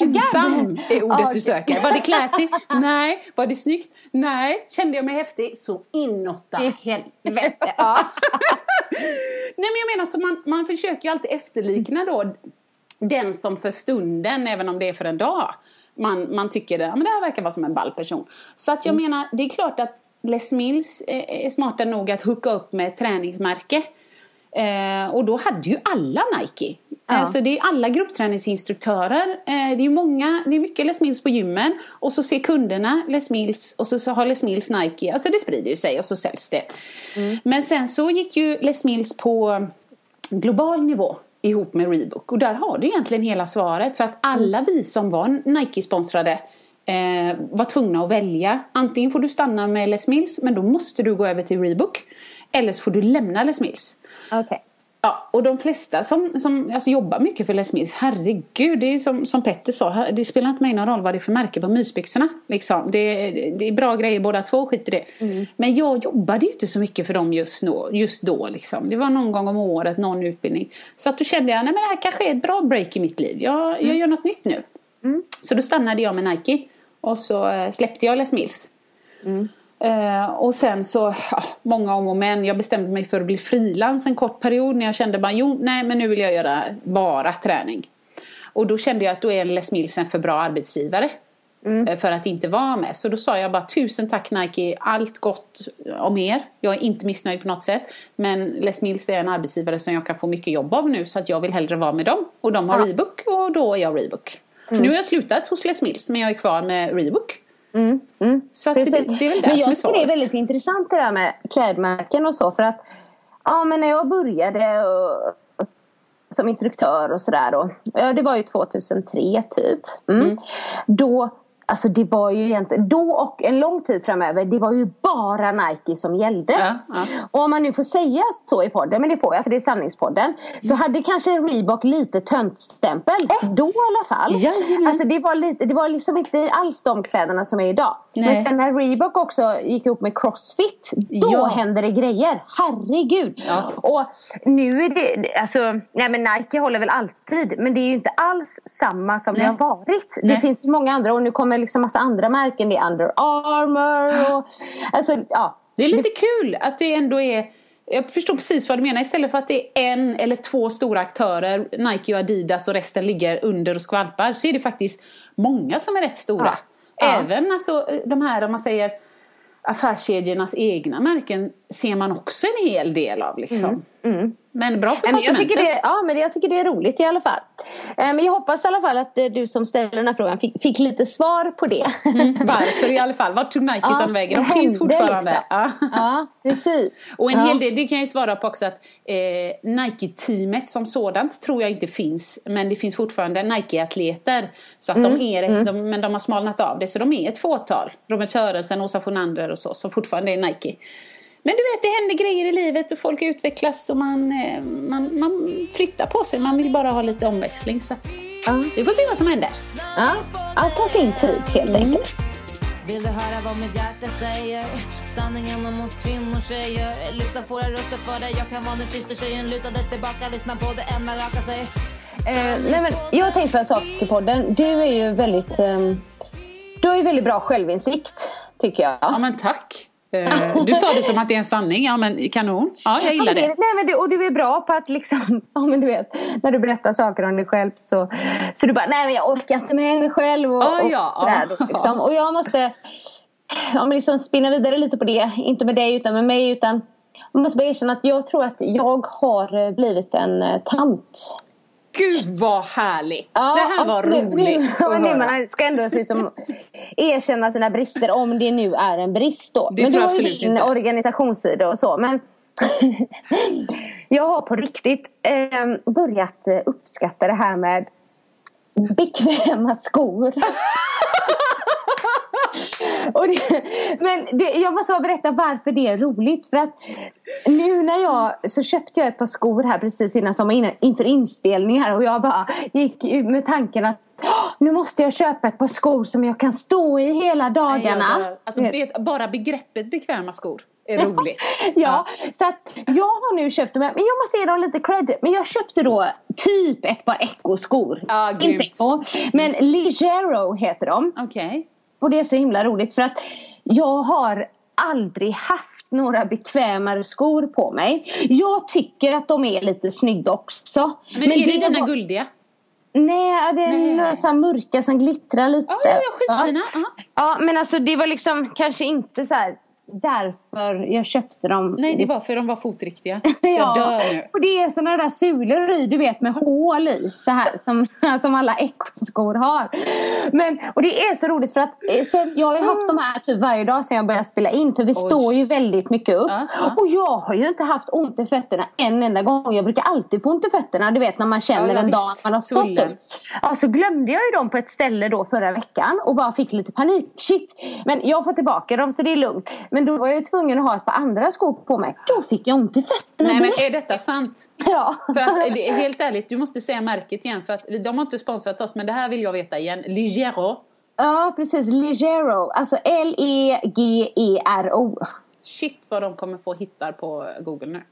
Ensam är ordet
Ja,
du söker. Var det classy? Nej. Var det snyggt? Nej. Kände jag mig häftig? Så inåtta helvete. Ja. Nej men jag menar så man, man försöker ju alltid efterlikna då den som för stunden, även om det är för en dag, man, man tycker det, ja, men det här verkar vara som en ball person. Så att jag menar, det är klart att Les Mills är, är smarta nog att hooka upp med ett träningsmärke. Eh, och då hade ju alla Nike.
Ja.
Alltså det är alla gruppträningsinstruktörer. Eh, det är många, det är mycket Les Mills på gymmen. Och så ser kunderna Les Mills och så, så har Les Mills Nike. Alltså det sprider sig och så säljs det. Men sen så gick ju Les Mills på global nivå ihop med Reebok. Och där har du egentligen hela svaret. För att alla vi som var Nike-sponsrade eh, var tvungna att välja. Antingen får du stanna med Les Mills men då måste du gå över till Reebok. Eller så får du lämna Les Mills.
Okej.
Ja, och de flesta som, som alltså, jobbar mycket för Les Mills, herregud, det är som, som Petter sa, det spelar inte mig någon roll vad det är för märke på mysbyxorna. Liksom. Det, det är bra grejer båda två, skit i det. Men jag jobbade ju inte så mycket för dem just, nå, just då. Liksom. Det var någon gång om året, någon utbildning. Så att då kände jag, nej men det här kanske är ett bra break i mitt liv. Jag, jag gör något nytt nu. Så då stannade jag med Nike. Och så eh, släppte jag Les Mills. Eh, och sen så, ja, många om och men. Jag bestämde mig för att bli frilans en kort period när jag kände bara, jo, nej men nu vill jag göra bara träning. Och då kände jag att då är Les Mills en för bra arbetsgivare. eh, För att inte vara med. Så då sa jag bara tusen tack Nike, allt gott om er. Jag är inte missnöjd på något sätt. Men Les Mills är en arbetsgivare som jag kan få mycket jobb av nu. Så att jag vill hellre vara med dem. Och de har
Ja.
Reebok och då är jag Reebok. Nu har jag slutat hos Les Mills men jag är kvar med Reebok. Så att det, det är väl det
men jag tycker det är väldigt intressant det där med klädmärken och så. För att ja, men när jag började och, som instruktör och sådär. Ja, det var ju 2003 typ. Mm. Då, alltså det var ju egentligen, då och en lång tid framöver, det var ju bara Nike som gällde.
Ja, ja.
Och om man nu får säga så i podden, men det får jag för det är sanningspodden. Så hade kanske Reebok lite töntstämpel. Då i alla fall.
Jajamän.
Alltså det var, lite, det var liksom inte alls de kläderna som är idag.
Nej.
Men sen när Reebok också gick upp med Crossfit. Då
Ja.
hände det grejer. Herregud.
Ja.
Och nu är det, alltså, nej men Nike håller väl alltid. Men det är ju inte alls samma som
Nej.
det har varit.
Nej.
Det finns många andra och nu kommer liksom massa andra märken. Det är Under Armour och alltså ja.
Det är lite kul att det ändå är jag förstår precis vad du menar. Istället för att det är en eller två stora aktörer, Nike och Adidas och resten ligger under och skvalpar. Så är det faktiskt många som är rätt stora.
Ja. Ja.
Även alltså, de här, om man säger affärskedjornas egna märken ser man också en hel del av. Liksom. Men bra för
men jag,
konsumenten.
tycker det, ja, men jag tycker det är roligt i alla fall. Eh, Men jag hoppas i alla fall att eh, du som ställer den här frågan fick, fick lite svar på det.
Varför i alla fall? Vart tog Nikes
Ja,
vägen? De finns fortfarande.
liksom.
Ja.
Ja, precis.
Och en
ja.
hel del, det kan jag ju svara på också att eh, Nike-teamet som sådant tror jag inte finns. Men det finns fortfarande Nike-atleter. Så att
Mm,
de är ett, de, men de har smalnat av det. Så de är ett fåtal. Robert Sörensen, Åsa Fornander och så. Som fortfarande är Nike. Men du vet, det händer grejer i livet och folk utvecklas och man, eh, man, man flyttar på sig. Man vill bara ha lite omväxling. Så att,
Ja.
vi får se vad som händer.
Ja, allt tar sin tid helt enkelt.
Vill du höra vad mitt hjärta säger? Sanningen om oss kvinnor tjejer Lyfta våra röster för dig Jag kan vara din syster tjejen Luta dig tillbaka, lyssna på det än man rakar sig
Eh, nej, men jag har tänkt på en sak i podden. Du är ju väldigt, ehm, du har ju väldigt bra självinsikt, tycker jag.
Ja men tack. Eh, Du sa det som att det är en sanning. Ja, men kanon. Ja, jag gillar det.
Nej, men det. Och du är bra på att liksom, ja men du vet, när du berättar saker om dig själv så, så du bara, nej men jag orkar inte med mig själv och,
Ja,
och sådär. Då, liksom. Och jag måste ja, men liksom spinna vidare lite på det, inte med dig utan med mig utan jag måste bara erkänna att jag tror att jag har eh, blivit en eh, tant.
Gud vad härligt!
Ja,
det här var
nu-
roligt
Ja,
att
men
höra.
man ska ändå liksom erkänna sina brister om det nu är en brist då.
Det
men
tror
du
jag
har ju
absolut
din
inte.
organisationssida och så. Men jag har på riktigt eh, börjat eh, uppskatta det här med bekväma skor. Det, men det, jag måste bara berätta varför det är roligt. För att nu när jag så köpte jag ett par skor här precis innan sommar, innan, inför inspelning här och jag bara gick med tanken att "Åh, nu måste jag köpa ett par skor som jag kan stå i hela
Nej,
dagarna.
dör. Alltså, bara begreppet bekväma skor är roligt.
Ja, så att jag har nu köpt dem, men jag måste ge dem lite cred. Men jag köpte då typ ett par Echo-skor.
Ja, grymt.
Inte Echo, men Ligero heter de.
Okej.
Och det är så himla roligt för att jag har aldrig haft några bekvämare skor på mig. Jag tycker att de är lite snygga också.
Men, är det dina
var-
guldiga?
Nej, det är
Nej.
några så mörka som glittrar lite.
Ja, ja, ja, skitfina.
Ja.
Ja,
men alltså det var liksom kanske inte så här därför jag köpte dem.
Nej, det var för de var fotriktiga.
Ja,
Jag dör nu.
och det är såna där sulor i, du vet med hål i. Så här, som, som alla ekoskor har. Men, och det är så roligt för att eh, sen, jag har ju haft de här typ varje dag sedan jag började spela in. För vi står ju väldigt mycket upp.
Ja, ja.
Och jag har ju inte haft ont i fötterna en enda gång. Jag brukar alltid få ont i fötterna. Du vet när man känner
Ja,
en dag att man har stått upp. Ja, så glömde jag ju dem på ett ställe då förra veckan och bara fick lite panik. Shit! Men jag får tillbaka dem så det är lugnt. Men då var jag ju tvungen att ha ett par andra skor på mig. Då fick jag ont i fötterna.
Nej men är detta sant?
Ja.
För att, det är helt ärligt, du måste säga märket igen för att de har inte sponsrat oss men det här vill jag veta igen. Ligero.
ja, precis. Ligero. Alltså L-E-G-E-R-O.
Shit vad de kommer få hittar på Google nu.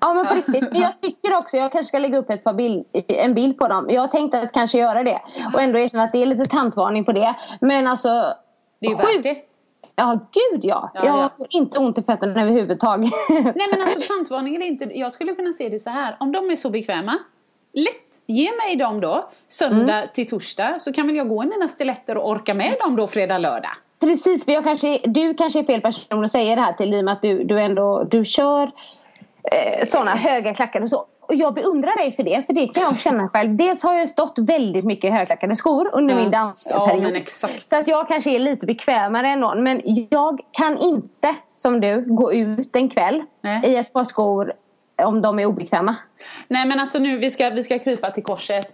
Ja men på riktigt. Men jag tycker också, jag kanske ska lägga upp ett par bild, en bild på dem. Jag tänkte att kanske göra det. Och ändå erkänna att det är lite tantvarning på det. Men alltså.
Det är ju värt det.
Ja gud ja.
Ja,
jag
ja.
får inte ont i fötterna överhuvudtaget.
Nej men alltså tantvarning är inte, jag skulle kunna se det så här. Om de är så bekväma, lätt, ge mig dem då söndag till torsdag så kan väl jag gå i mina stiletter och orka med dem då fredag, lördag.
Precis, för jag kanske, du kanske är fel person att säga det här till i och med att du, du ändå du kör eh, sådana höga klackar och så. Och jag beundrar dig för det, för det kan jag känna själv. Dels har jag stått väldigt mycket i högklackade skor under
Ja.
min dansperiod.
Ja.
Så att jag kanske är lite bekvämare än någon. Men jag kan inte, som du, gå ut en kväll
Nej.
i ett par skor om de är obekväma.
Nej men alltså nu, vi ska, vi ska krypa till korset.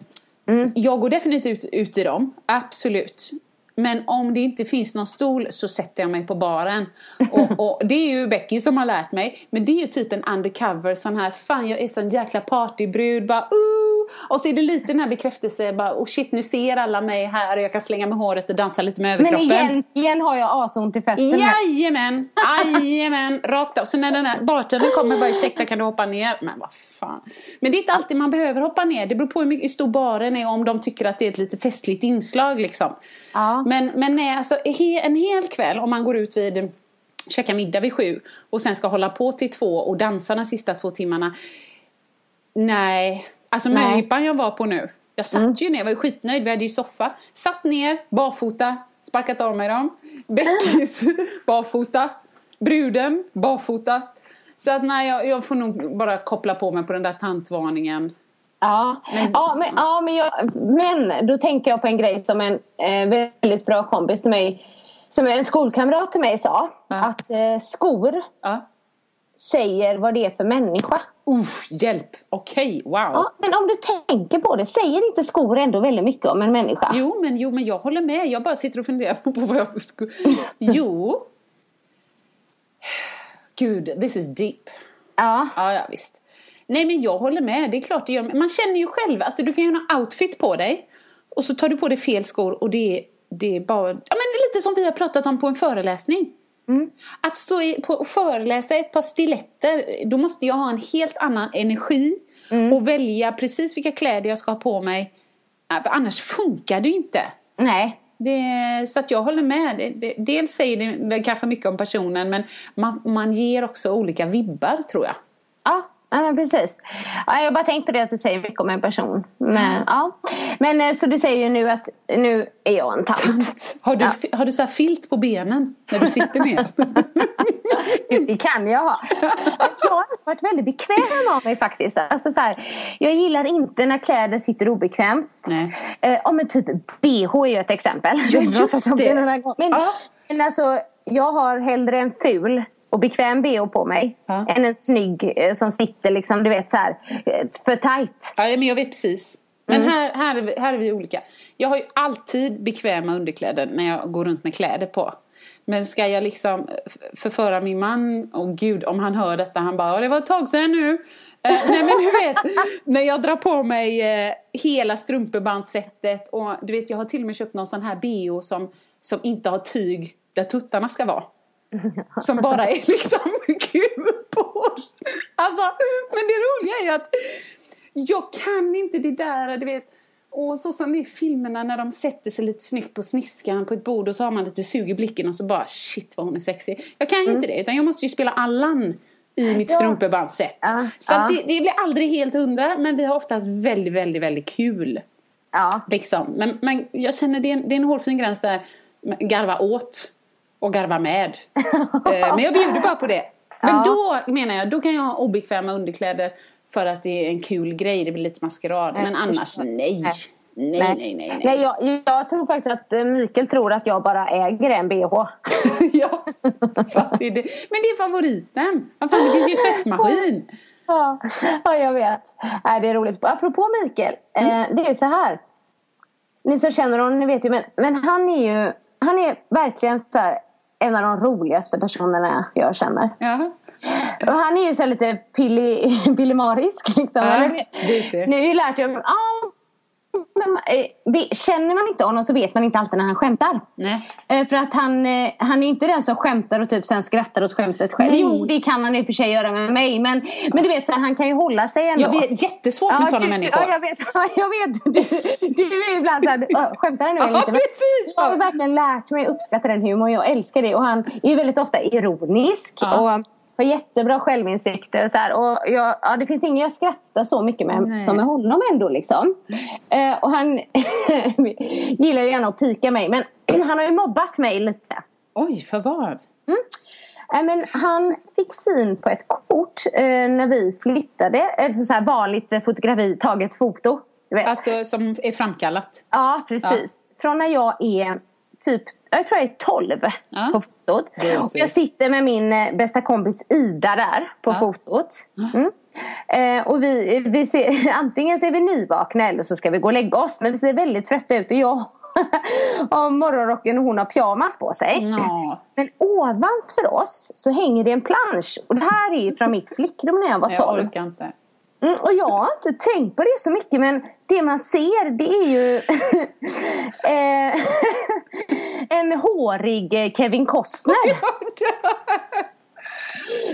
Jag går definitivt ut, ut i dem, absolut. Men om det inte finns någon stol så sätter jag mig på baren. Och, och det är ju Becky som har lärt mig. Men det är ju typ en undercover sån här, fan jag är sån jäkla partybrud. Bara, uh! Och så är det lite den här bekräftelsen, bara, oh shit nu ser alla mig här och jag kan slänga med håret och dansa lite med
Men
överkroppen.
egentligen har jag asont i fötterna.
Jajamän, jajamän, rakt av. Så när den här bartendern kommer bara ursäkta kan du hoppa ner? Men vad fan. Men det är inte alltid man behöver hoppa ner. Det beror på hur, mycket, hur stor baren är om de tycker att det är ett lite festligt inslag liksom.
Ja.
Men, men nej, alltså en hel kväll om man går ut vid käka middag vid sju och sen ska hålla på till två och dansa de sista två timmarna. Nej, alltså möhippan jag var på nu. Jag satt ju ner, jag var ju skitnöjd, vi hade ju soffa. Satt ner, barfota, sparkat av mig dem. Beckis, barfota. Bruden, barfota. Så att nej, jag, jag får nog bara koppla på mig på den där tantvarningen.
Ja,
Men-
ja, men, ja men, jag, men då tänker jag på en grej som en eh, väldigt bra kompis till mig, som en skolkamrat till mig sa.
Ja.
Att eh, skor
Ja.
Säger vad det är för människa.
Usch, hjälp! Okej, wow.
Ja, men om du tänker på det, säger inte skor ändå väldigt mycket om en människa?
Jo men, jo, men jag håller med. Jag bara sitter och funderar på vad jag skulle... Jo. Gud, this is deep.
Ja.
Ja, ja, visst. Nej, men jag håller med. Det är klart det gör. Man känner ju själv. Alltså, du kan ju ha en outfit på dig. Och så tar du på dig fel skor och det, det är bara... Ja, men det är lite som vi har pratat om på en föreläsning. Att stå i, på, och föreläsa ett par stiletter, då måste jag ha en helt annan energi. Och välja precis vilka kläder jag ska ha på mig. Annars funkar det inte.
Nej.
det, så att jag håller med. Det, det, dels säger det kanske mycket om personen men man, man ger också olika vibbar tror jag.
Ja, Ja, men precis. Ja, jag har bara tänkt på det att det säger mycket om en person. Men, ja. men eh, så du säger ju nu att nu är jag en tant.
Har du, ja. har du så här filt på benen när du sitter ner?
det kan jag ha. Jag har varit väldigt bekväm av mig faktiskt. Alltså, så här, jag gillar inte när kläder sitter obekvämt.
Nej.
Eh, om en typ bh är ju ett exempel.
Ja, just det.
Men, ja. men alltså, jag har hellre en ful och bekväm bh på mig. Ja. Än en snygg eh, som sitter liksom, du vet så här, eh, för tight.
Ja, men jag vet precis. Men mm. här, här, är vi, här är vi olika. Jag har ju alltid bekväma underkläder när jag går runt med kläder på. Men ska jag liksom förföra min man, och gud om han hör detta, han bara det var ett tag sedan nu. Eh, nej men du vet, när jag drar på mig eh, hela strumpebandsättet och du vet jag har till och med köpt någon sån här bh som, som inte har tyg där tuttarna ska vara. Som bara är liksom kulor. Alltså, men det roliga är ju att jag kan inte det där, du vet. Och så som i filmerna när de sätter sig lite snyggt på sniskan på ett bord och så har man lite sug i blicken och så bara shit vad hon är sexig. Jag kan mm. inte det utan jag måste ju spela Allan i mitt ja. strumpebandset. Ja. Så ja. Det, det, blir aldrig helt hundra men vi har oftast väldigt, väldigt, väldigt kul.
Ja.
Liksom. Men, men jag känner det är en, det är en hårfin gräns där. Garva åt och garva med. Eh, men jag bjuder bara på det. Men ja. då menar jag, då kan jag ha obekväma underkläder för att det är en kul grej, det blir lite maskerad. Men annars nej. Nej, nej, nej. nej, nej.
nej jag, jag, tror faktiskt att eh, Mikael tror att jag bara äger en bh.
ja, det men det är favoriten. Fan, det finns ju tvättmaskin.
Ja, ja jag vet. Nej, det är roligt. Apropå Mikael, mm. eh, det är ju så här. Ni som känner honom, ni vet ju, men, men han är ju han är verkligen så här, en av de roligaste personerna jag känner.
Ja.
Och han är ju så lite pillemarisk. Liksom. Ja, nu har jag lärt mig, ah, men, eh, känner man inte honom så vet man inte alltid när han skämtar.
Nej.
Eh, för att han, eh, han är inte den som skämtar och typ sen skrattar åt skämtet själv. Nej. Jo, det kan han i och för sig göra med mig. Men, men du vet, så här, han kan ju hålla sig ändå.
Jag vet, jättesvårt med ja, sådana människor.
Ja, jag vet. jag vet. Du, du är ibland såhär, skämtar han nu eller
inte? Ja, precis.
Jag har verkligen lärt mig att uppskatta den humorn. Jag älskar det. Och han är väldigt ofta ironisk. Ja. Och, har jättebra självinsikt. Och, så här, och jag, ja, det finns ingen jag skrattar så mycket med Nej. som med honom ändå. Liksom. Eh, och han gillar ju gärna att pika mig. Men han har ju mobbat mig lite.
Oj, för vad?
Mm. Eh, men han fick syn på ett kort eh, när vi flyttade. Alltså så här vanligt fotografi, taget foto.
Alltså som är framkallat?
Ja, precis. Ja. Från när jag är typ, jag tror jag är 12 ja. på fotot. Och jag sitter med min eh, bästa kompis Ida där på ja. fotot. Mm. Eh, och vi, vi ser, antingen så är vi nyvakna eller så ska vi gå och lägga oss. Men vi ser väldigt trötta ut och jag har morgonrocken och hon har pyjamas på sig.
No.
Men ovanför oss så hänger det en plansch. Och det här är ju från mitt flickrum när jag var 12.
Jag orkar inte.
Mm, och jag har inte tänkt på det så mycket men det man ser det är ju eh, en hårig Kevin Costner.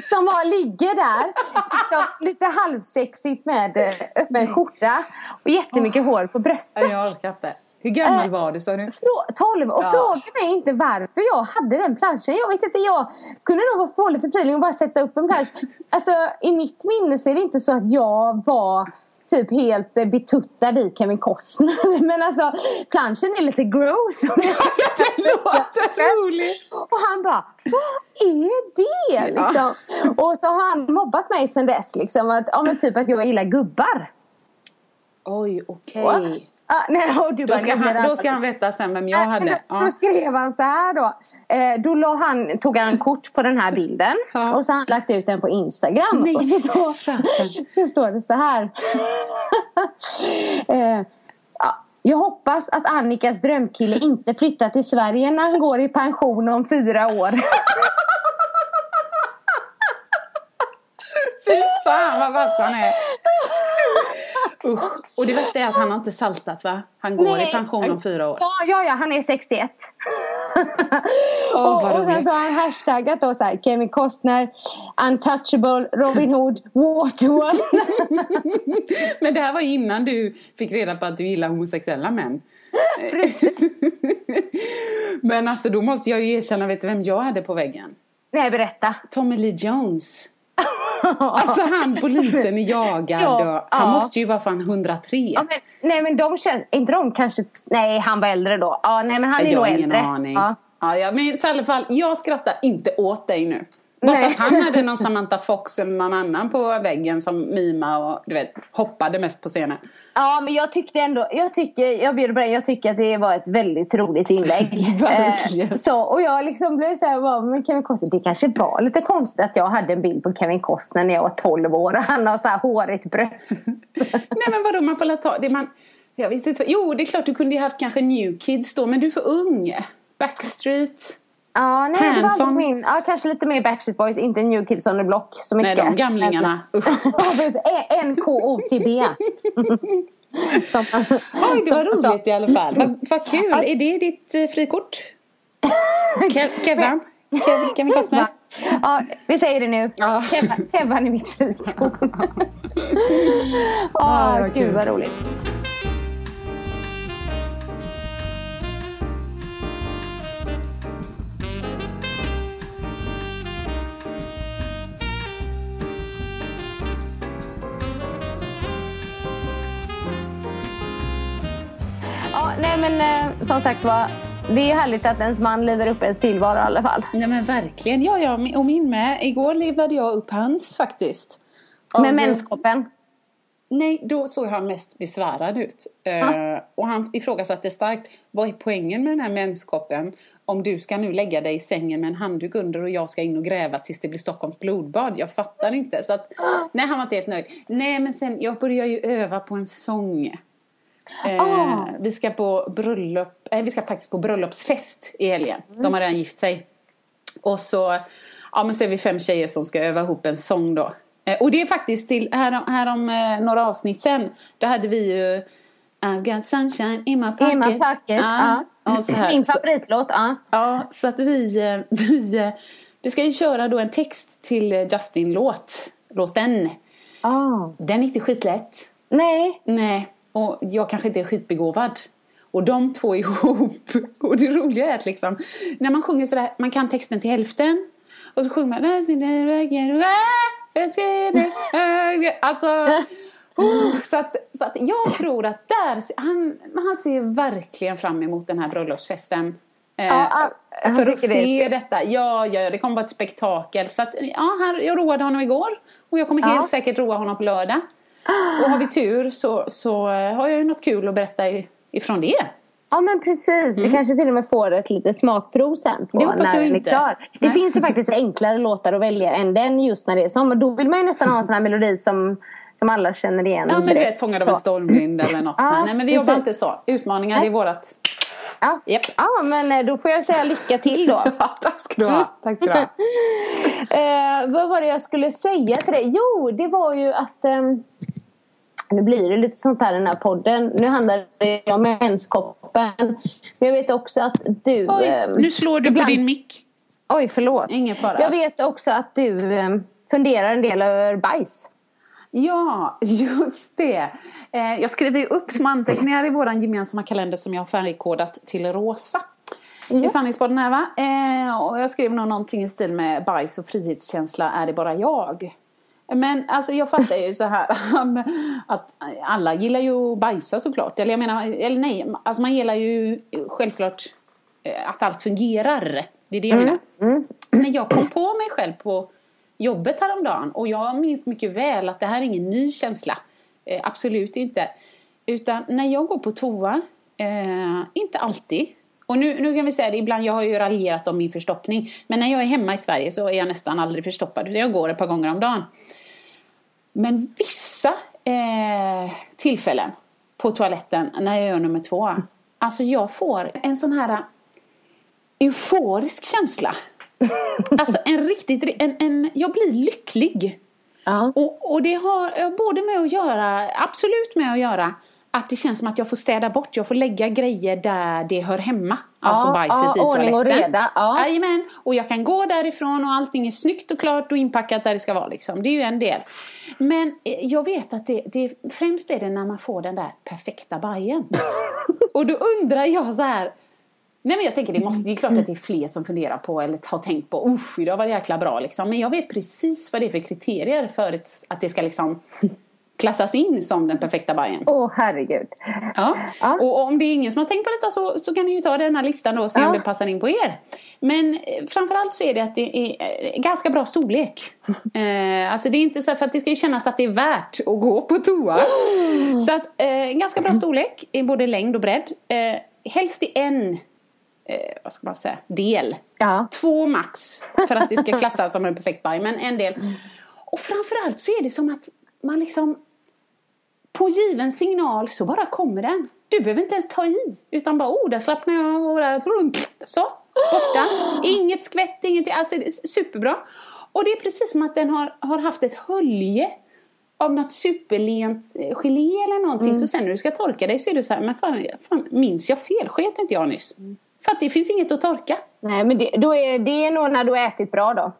Som var, ligger där liksom, lite halvsexigt med eh, öppen skjorta och jättemycket hår på bröstet.
Jag orkar inte. Hur gammal eh, var du sa du?
12 och ja. fråga mig inte varför jag hade den planschen. Jag vet inte, jag kunde nog få lite feeling och bara sätta upp en plansch. Alltså i mitt minne så är det inte så att jag var typ helt betuttad i Kevin Costner. Men alltså planschen är lite gross.
det låter roligt.
Och han bara, vad är det? Liksom. Ja. Och så har han mobbat mig sen dess. Liksom, att, ja, men typ att jag gillar gubbar.
Oj, okej. Okay.
Ah, nej, och du
då, ska han, då ska han veta sen vem jag äh, hade.
Då, då skrev han så här då. Eh, då la han, tog han kort på den här bilden. Ja. Och så har han lagt ut den på Instagram.
Nej,
och så, så står det så här. eh, ja, jag hoppas att Annikas drömkille inte flyttar till Sverige när han går i pension om fyra år.
Fy fan vad vass han är. Usch. Och det värsta är att han har inte saltat va? Han går Nej. i pension om fyra år.
Ja, ja, ja han är 61.
oh, och,
och sen så har han hashtaggat då så här, Kevin Costner, Untouchable, Robin Hood, Waterworld.
Men det här var innan du fick reda på att du gillar homosexuella män. Men alltså då måste jag ju erkänna, vet du vem jag hade på väggen?
Nej, berätta.
Tommy Lee Jones. Alltså han polisen är jagad
Ja,
och, Han
ja.
måste ju vara fan 103.
Ja, men, nej men de känns, inte de kanske, nej han var äldre då. Ja, nej men han är
jag
nog
har ingen
äldre.
aning.
Ja.
Ja, ja, men i alla fall, jag skrattar inte åt dig nu. Bara för att han hade någon Samantha Fox eller någon annan på väggen som mima och du vet, hoppade mest på scenen.
Ja, men jag tyckte ändå, jag tycker, jag bjuder på det, jag tycker att det var ett väldigt roligt inlägg. Eh, så, och jag liksom blev så här, bara, men Kevin Costner, det kanske var lite konstigt att jag hade en bild på Kevin Costner när jag var 12 år och han har så här hårigt bröst.
Nej men vadå, man får la ta det man... Jag vet inte. Jo, det är klart du kunde ju haft kanske New Kids då, men du är för ung. Backstreet.
Ja, nej, det var
Hanson.
aldrig min, ja, kanske lite mer Backstreet Boys, inte New Kids on the Block så
Nej,
mycket.
de gamlingarna.
NKOTB. Som-
Oj, det var
som- som-
roligt i alla fall. Vad, vad kul. Är det ditt eh, frikort? Kev, Kevin? Kev, Kevin Costner?
Ja, vi säger det nu.
Ja.
Kevin, är mitt frikort. Åh,
vad
gud
kul.
vad roligt. Nej men eh, som sagt var. Det är härligt att ens man lever upp ens tillvaro i alla fall.
Nej men verkligen. Ja, ja, och min med. Igår levde jag upp hans faktiskt.
Med
Av-
menskoppen.
Nej, då såg han mest besvärad ut. Eh, och han ifrågasatte starkt, vad är poängen med den här menskoppen? Om du ska nu lägga dig i sängen med en handduk under och jag ska in och gräva tills det blir Stockholms blodbad. Jag fattar inte. Så att, nej, han var inte helt nöjd. Nej, men sen, jag börjar ju öva på en sång. Eh,
Ah.
Vi ska på bröllop, eh, vi ska faktiskt på bröllopsfest i helgen. De har redan gift sig. Och så, ja men så är vi fem tjejer som ska öva ihop en sång då. Eh, och det är faktiskt till, här, här om eh, några avsnitt sen, då hade vi ju I've got sunshine in my pocket.
In my pocket,
Ja, och så här.
Min favoritlåt, ja.
Ja, så att vi, eh, vi, vi ska ju köra då en text till Justin-låt. Låten.
Ah.
Den är inte skitlätt.
Nej.
Nej, och jag kanske inte är skitbegåvad. Och de två ihop. Och det roliga är att liksom, när man sjunger sådär, man kan texten till hälften. Och så sjunger man Alltså, oh, så, att, så att jag tror att där, han, han ser verkligen fram emot den här bröllopsfesten. Eh,
Ja,
för att
tycker det
se detta. Ja, ja, det kommer vara ett spektakel. Så att, ja, här, jag roade honom igår. Och jag kommer
Ja.
helt säkert roa honom på lördag. Och har vi tur så, så eh, har jag ju något kul att berätta ifrån det.
Ja men precis, vi kanske till och med får ett litet smakprov sen på
Det
när den är
inte.
klar. Det
Nej.
finns ju faktiskt enklare låtar att välja än den just när det är som. Då vill man ju nästan ha en sån här melodi som, som alla känner igen
Ja men du vet Fångad av en stormvind eller något
Ja.
Nej men vi jobbar inte så. Utmaningar det är vårat.
Ja.
Japp.
ja men eh, då får jag säga lycka till då.
Tack ska du ha. Tack ska du ha.
Eh, vad var det jag skulle säga till dig? Jo, det var ju att... ehm, nu blir det lite sånt här i den här podden. Nu handlar det om menskoppen. Men jag vet också att du...
Oj,
ehm,
nu slår du
ibland-
på din mick.
Oj, förlåt.
Ingen fara.
Jag vet också att du ehm, funderar en del över bajs.
Ja, just det. Eh, jag skriver ju upp små anteckningar i vår gemensamma kalender som jag har färgkodat till rosa. I sanningspodden här va. Eh, och jag skrev nog någonting i stil med bajs och frihetskänsla, är det bara jag? Men alltså jag fattar ju så här att alla gillar ju att bajsa såklart. Eller jag menar, eller nej, alltså man gillar ju självklart eh, att allt fungerar. Det är det jag menar. Men jag kom på mig själv på jobbet häromdagen och jag minns mycket väl att det här är ingen ny känsla. Eh, absolut inte. Utan när jag går på toa, eh, inte alltid. Och nu, nu kan vi säga det, ibland jag har ju raljerat om min förstoppning. Men när jag är hemma i Sverige så är jag nästan aldrig förstoppad. Jag går ett par gånger om dagen. Men vissa eh, tillfällen på toaletten när jag gör nummer två. Alltså jag får en sån här euforisk känsla. Alltså en riktigt, en, en, jag blir lycklig.
Ja.
Och, och det har eh, både med att göra, absolut med att göra att det känns som att jag får städa bort, jag får lägga grejer där det hör hemma. Alltså
Ja,
bajset
ja,
i toaletten.
och reda, ja.
Och jag kan gå därifrån och allting är snyggt och klart och inpackat där det ska vara liksom. Det är ju en del. Men eh, jag vet att det, det främst är det när man får den där perfekta bajen. och då undrar jag så här. Nej men jag tänker det, måste, det är klart att det är fler som funderar på eller har tänkt på usch idag var det jäkla bra liksom. Men jag vet precis vad det är för kriterier för att det ska liksom klassas in som den perfekta bajen.
Åh herregud.
Ja. Och om det är ingen som har tänkt på detta så, så kan ni ju ta den här listan då och se
Ja.
om det passar in på er. Men eh, framförallt så är det att det är eh, ganska bra storlek. Eh, alltså det är inte så för att det ska ju kännas att det är värt att gå på toa. Så att eh, ganska bra storlek i både längd och bredd. Eh, helst i en, eh, vad ska man säga, del.
Ja.
Två max för att det ska klassas som en perfekt baj, men en del. Och framförallt så är det som att man liksom på given signal så bara kommer den. Du behöver inte ens ta i. Utan bara, oh, där slappnar jag och där, så, borta. Inget skvätt, ingenting. Alltså det är superbra. Och det är precis som att den har, har haft ett hölje av något superlent eh, gelé eller någonting. Så sen när du ska torka dig så är det så här, men fan, fan minns jag fel? Sket inte jag nyss? För att det finns inget att torka.
Nej men det, då är, det är nog när du har ätit bra då.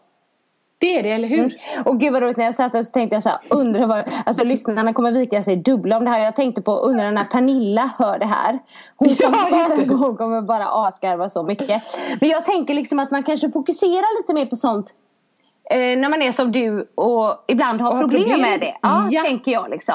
Det är det, eller hur?
Mm. Och gud vad roligt när jag satt och så tänkte jag så här, undrar vad, alltså lyssnarna kommer vika sig dubbla om det här. Jag tänkte på, undrar när Pernilla hör det här. Hon kommer, hon kommer bara asgarva så mycket. Men jag tänker liksom att man kanske fokuserar lite mer på sånt eh, när man är som du och ibland har
Och
problem,
problem.
med det. Ja,
Ja.
tänker jag liksom.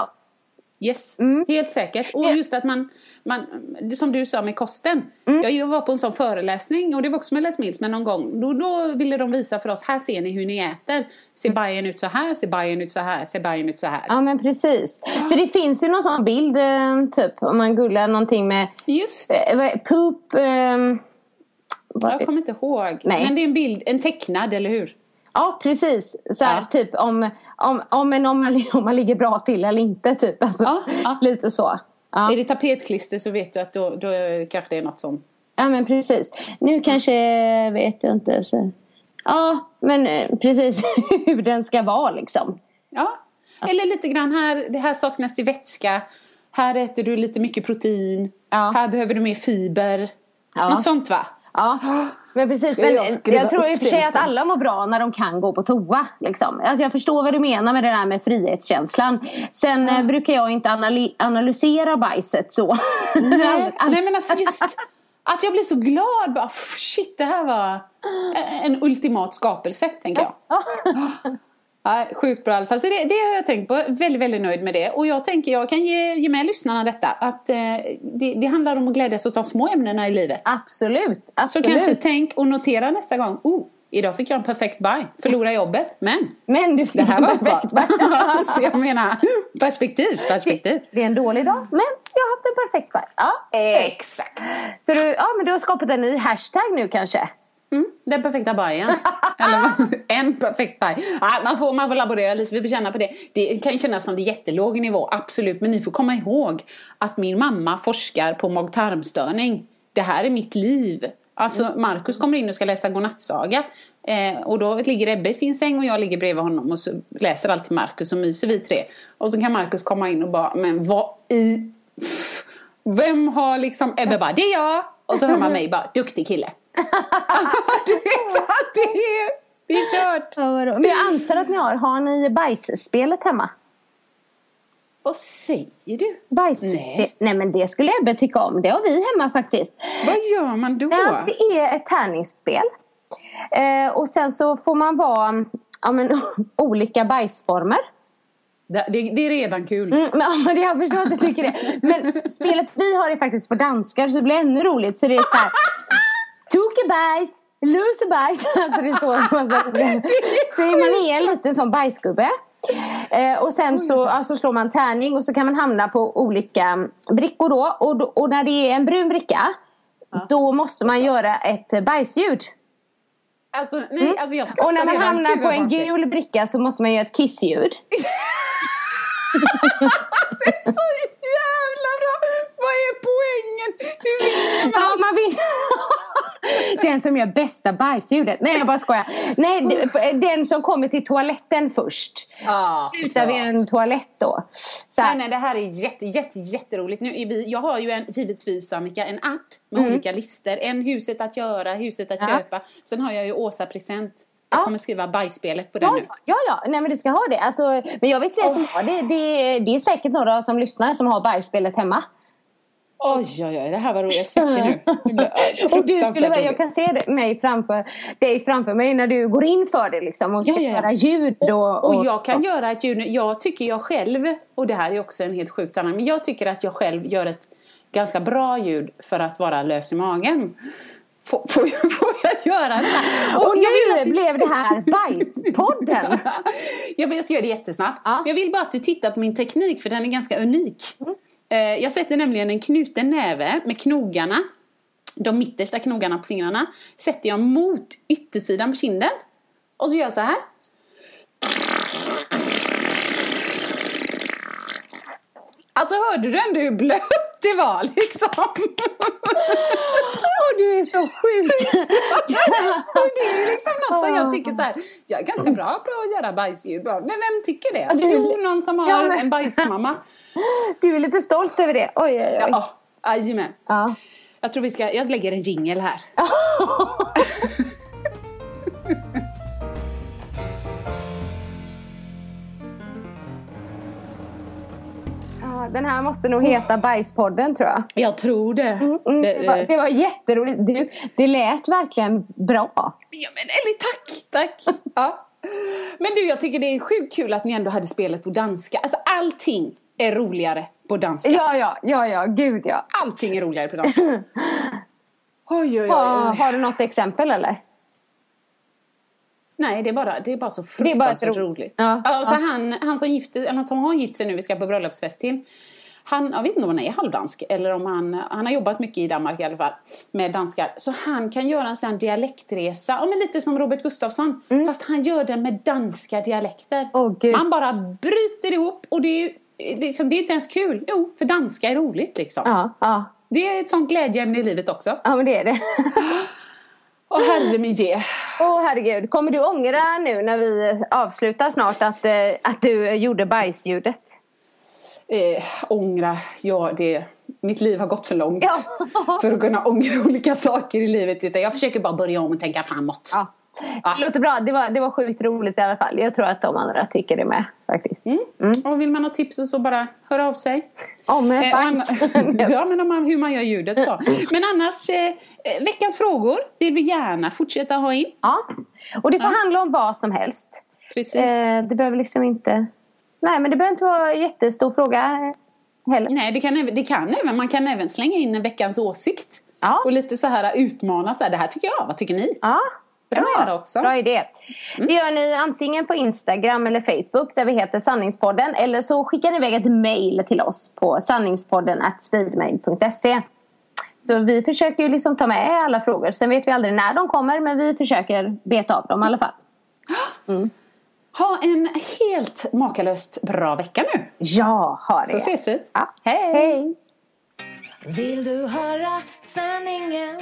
Yes,
Mm.
helt säkert. Och just att man, man, det som du sa med kosten.
Mm.
Jag var på en sån föreläsning och det var också med Les Mills men någon gång. Då, då ville de visa för oss, här ser ni hur ni äter. Ser bajen ut så här, ser bajen ut så här, ser bajen ut så här.
Ja men precis. För det finns ju någon sån bild, eh, typ om man googlar någonting med
Just
eh, är- poop... vad-
Jag kommer inte ihåg.
Nej.
Men det är en bild, en tecknad, eller hur?
Ja precis. Så här, typ om, om, om, en, om, man, om man ligger bra till eller inte. Typ. Alltså,
Ja, ja.
Lite så. Ja.
Är det tapetklister så vet du att då, då kanske det är något som...
ja men precis. Nu kanske vet jag inte. Så. Ja men eh, precis hur den ska vara liksom.
Ja. Eller lite grann här, det här saknas i vätska. Här äter du lite mycket protein.
Ja.
Här behöver du mer fiber.
Ja.
Något sånt va?
Ja, men precis. Men
jag
jag, tror i och för sig att alla mår bra när de kan gå på toa. Liksom. Alltså jag förstår vad du menar med det där med frihetskänslan. Sen eh, brukar jag inte analy- analysera bajset så.
Nej, nej men alltså just att jag blir så glad. Bara, "Pff, shit, det här var en ultimat skapelse, tänker jag. Ja, sjukt bra i alla fall. Så det, det har jag tänkt på. Väldigt, väldigt nöjd med det. Och jag tänker, jag kan ge, ge med lyssnarna detta. Att eh, det, det handlar om att glädjas åt de små ämnena i livet.
Absolut.
Så
absolut.
kanske tänk och notera nästa gång. Oh, idag fick jag en perfekt baj. Förlora jobbet. Men
Men du fick
det här var
perfekt
bra. Så jag menar, perspektiv, perspektiv.
Det är en dålig dag, men jag har haft en perfekt dag. Ja,
Exakt.
Så du, ja, men du har skapat en ny hashtag nu kanske?
Mm, den perfekta bajen. Eller en perfekt baj. Ja, man, får, man får laborera lite, vi får känna på det. Det kan kännas som det är jättelåg nivå, absolut. Men ni får komma ihåg att min mamma forskar på mag-tarmstörning. Det här är mitt liv. Alltså Markus kommer in och ska läsa godnattsaga. Eh, och då ligger Ebbe i sin säng och jag ligger bredvid honom och så läser alltid Markus och myser vi tre. Och så kan Markus komma in och bara, men vad i... Vem har liksom... Ebbe bara, det är jag! Och så hör man mig bara, duktig kille. Du vet så att det är, det är kört.
Men jag antar att ni har, har ni bajsspelet hemma?
Vad säger du?
Bajsspel?
Nej.
Nej. Nej men det skulle Ebbe tycka om. Det har vi hemma faktiskt.
Vad gör man då?
Ja, det är ett tärningsspel. Eh, och sen så får man vara ja, men, olika bajsformer.
Det, det, det är redan kul.
Mm, men, ja, men jag förstår att du tycker det. Men spelet vi har är faktiskt på danskar så det blir ännu roligt. Så det är så här. Tokebajs, lusebajs. Alltså det står massa Så man är en liten sån bajsgubbe. Eh, och sen så alltså, slår man tärning och så kan man hamna på olika brickor då. Och, då, och när det är en brun bricka då måste man göra ett bajsljud.
Alltså, nej, alltså jag
Mm. Och när man hamnar
Gud,
på en gul bricka så måste man göra ett kissljud.
Det är så jävla bra! Vad är poängen? Hur vinner man?
Ja, man vill... Den som gör bästa bajsljudet? Nej jag bara skojar. Nej, den som kommer till toaletten först.
Ja,
Slutar vid en toalett då. Så.
Nej, nej, det här är jätte, jätte, jätteroligt. Nu är vi, jag har ju en, givetvis Annika, en app med
Mm.
olika listor. En huset att göra, huset att
Ja.
köpa. Sen har jag ju Åsa present. Jag kommer skriva bajsspelet på den
Ja,
nu.
ja, ja, nej men du ska ha det. Alltså, men jag vet fler som har det. det. Det är säkert några som lyssnar som har bajsspelet hemma.
Oj, oj, oj, det här var roligt. Jag svettig nu. Äh,
och du skulle, jag kan se det, mig framför, dig framför mig när du går in för det liksom och ska
Ja, ja, ja.
göra ljud. Och,
Och jag kan göra ett ljud, jag tycker jag själv, och det här är också en helt sjukt annan, men jag tycker att jag själv gör ett ganska bra ljud för att vara lös i magen. Får, får, jag, får jag göra det här?
Och
jag vill
nu
att du-
blev det här Bajspodden.
jag, ska göra det jättesnabbt. Jag vill bara att du tittar på min teknik för den är ganska unik. Eh, Jag sätter nämligen en knuten näve med knogarna, de mittersta knogarna på fingrarna, sätter jag mot yttersidan på kinden. Och så gör jag så här. Alltså hörde du ändå hur blött det var liksom?
Åh, du är så sjuk!
och det är liksom något som jag tycker så här, jag är ganska bra på att göra bajsljud. Men vem tycker det?
du-
Jo, någon som har en bajsmamma.
Du är lite stolt över det. Oj, oj, oj.
Ja, jajamän.
Ja.
Jag tror vi ska, jag lägger en jingel här.
Den här måste nog heta Bajspodden tror jag.
Jag tror det.
Mm,
det,
det, var, det var jätteroligt. Du, det lät verkligen bra.
Ja, men eller tack, tack. Ja. Men du, jag tycker det är sjukt kul att ni ändå hade spelet på danska. Alltså allting är roligare på danska.
Ja, ja, ja, ja, gud ja.
Allting är roligare på danska. Oj, oj, oj.
Har,
oj.
har du något exempel eller?
Nej, det är bara, det är bara så
Det är bara
fruktansvärt
ro-
roligt.
Ja,
Ja, så
ja.
Han, han som gifte, eller som har gift sig nu, vi ska på bröllopsfest till. Han, jag vet inte om han är halvdansk eller om han, han har jobbat mycket i Danmark i alla fall med danskar. Så han kan göra en sån dialektresa, ja, men lite som Robert Gustafsson. Fast han gör den med danska dialekter.
Mm. Åh, Gud.
Man bara bryter ihop och det är, liksom, det är inte ens kul. Jo, för danska är roligt liksom.
Ja, ja.
Det är ett sånt glädjeämne i livet också.
ja men det är det.
Och herre min ge.
Åh herregud, kommer du ångra nu när vi avslutar snart att, eh, att du gjorde bajsljudet?
Eh, ångra, ja det... Mitt liv har gått för långt
Ja.
för att kunna ångra olika saker i livet. Utan jag försöker bara börja om och tänka framåt.
Ja. Det låter bra, det var, det var sjukt roligt i alla fall. Jag tror att de andra tycker det med faktiskt.
Mm. Och vill man ha tips och så bara hör av sig.
Om
Eh, och
bajs.
anna- ja, men om man, hur man gör ljudet så. Men annars, eh, eh, veckans frågor vill vi gärna fortsätta ha in.
Ja, och det får
Ja.
handla om vad som helst.
Precis.
Eh, det behöver liksom inte... Nej, men det behöver inte vara en jättestor fråga heller.
Nej, det kan, det kan även, man kan även slänga in en veckans åsikt.
Ja.
Och lite så här utmana, så här, det här tycker jag, vad tycker ni?
Ja,
kan man
bra.
göra också.
Bra idé. Det gör ni antingen på Instagram eller Facebook där vi heter Sanningspodden. Eller så skickar ni iväg ett mail till oss på sanningspodden speedmail.se. Så vi försöker ju liksom ta med alla frågor. Sen vet vi aldrig när de kommer men vi försöker beta av dem i alla fall.
Ha en helt makalöst bra vecka nu.
Ja, ha det.
Så ses vi.
Ja.
Hej!
Hej!
Vill du höra sanningen?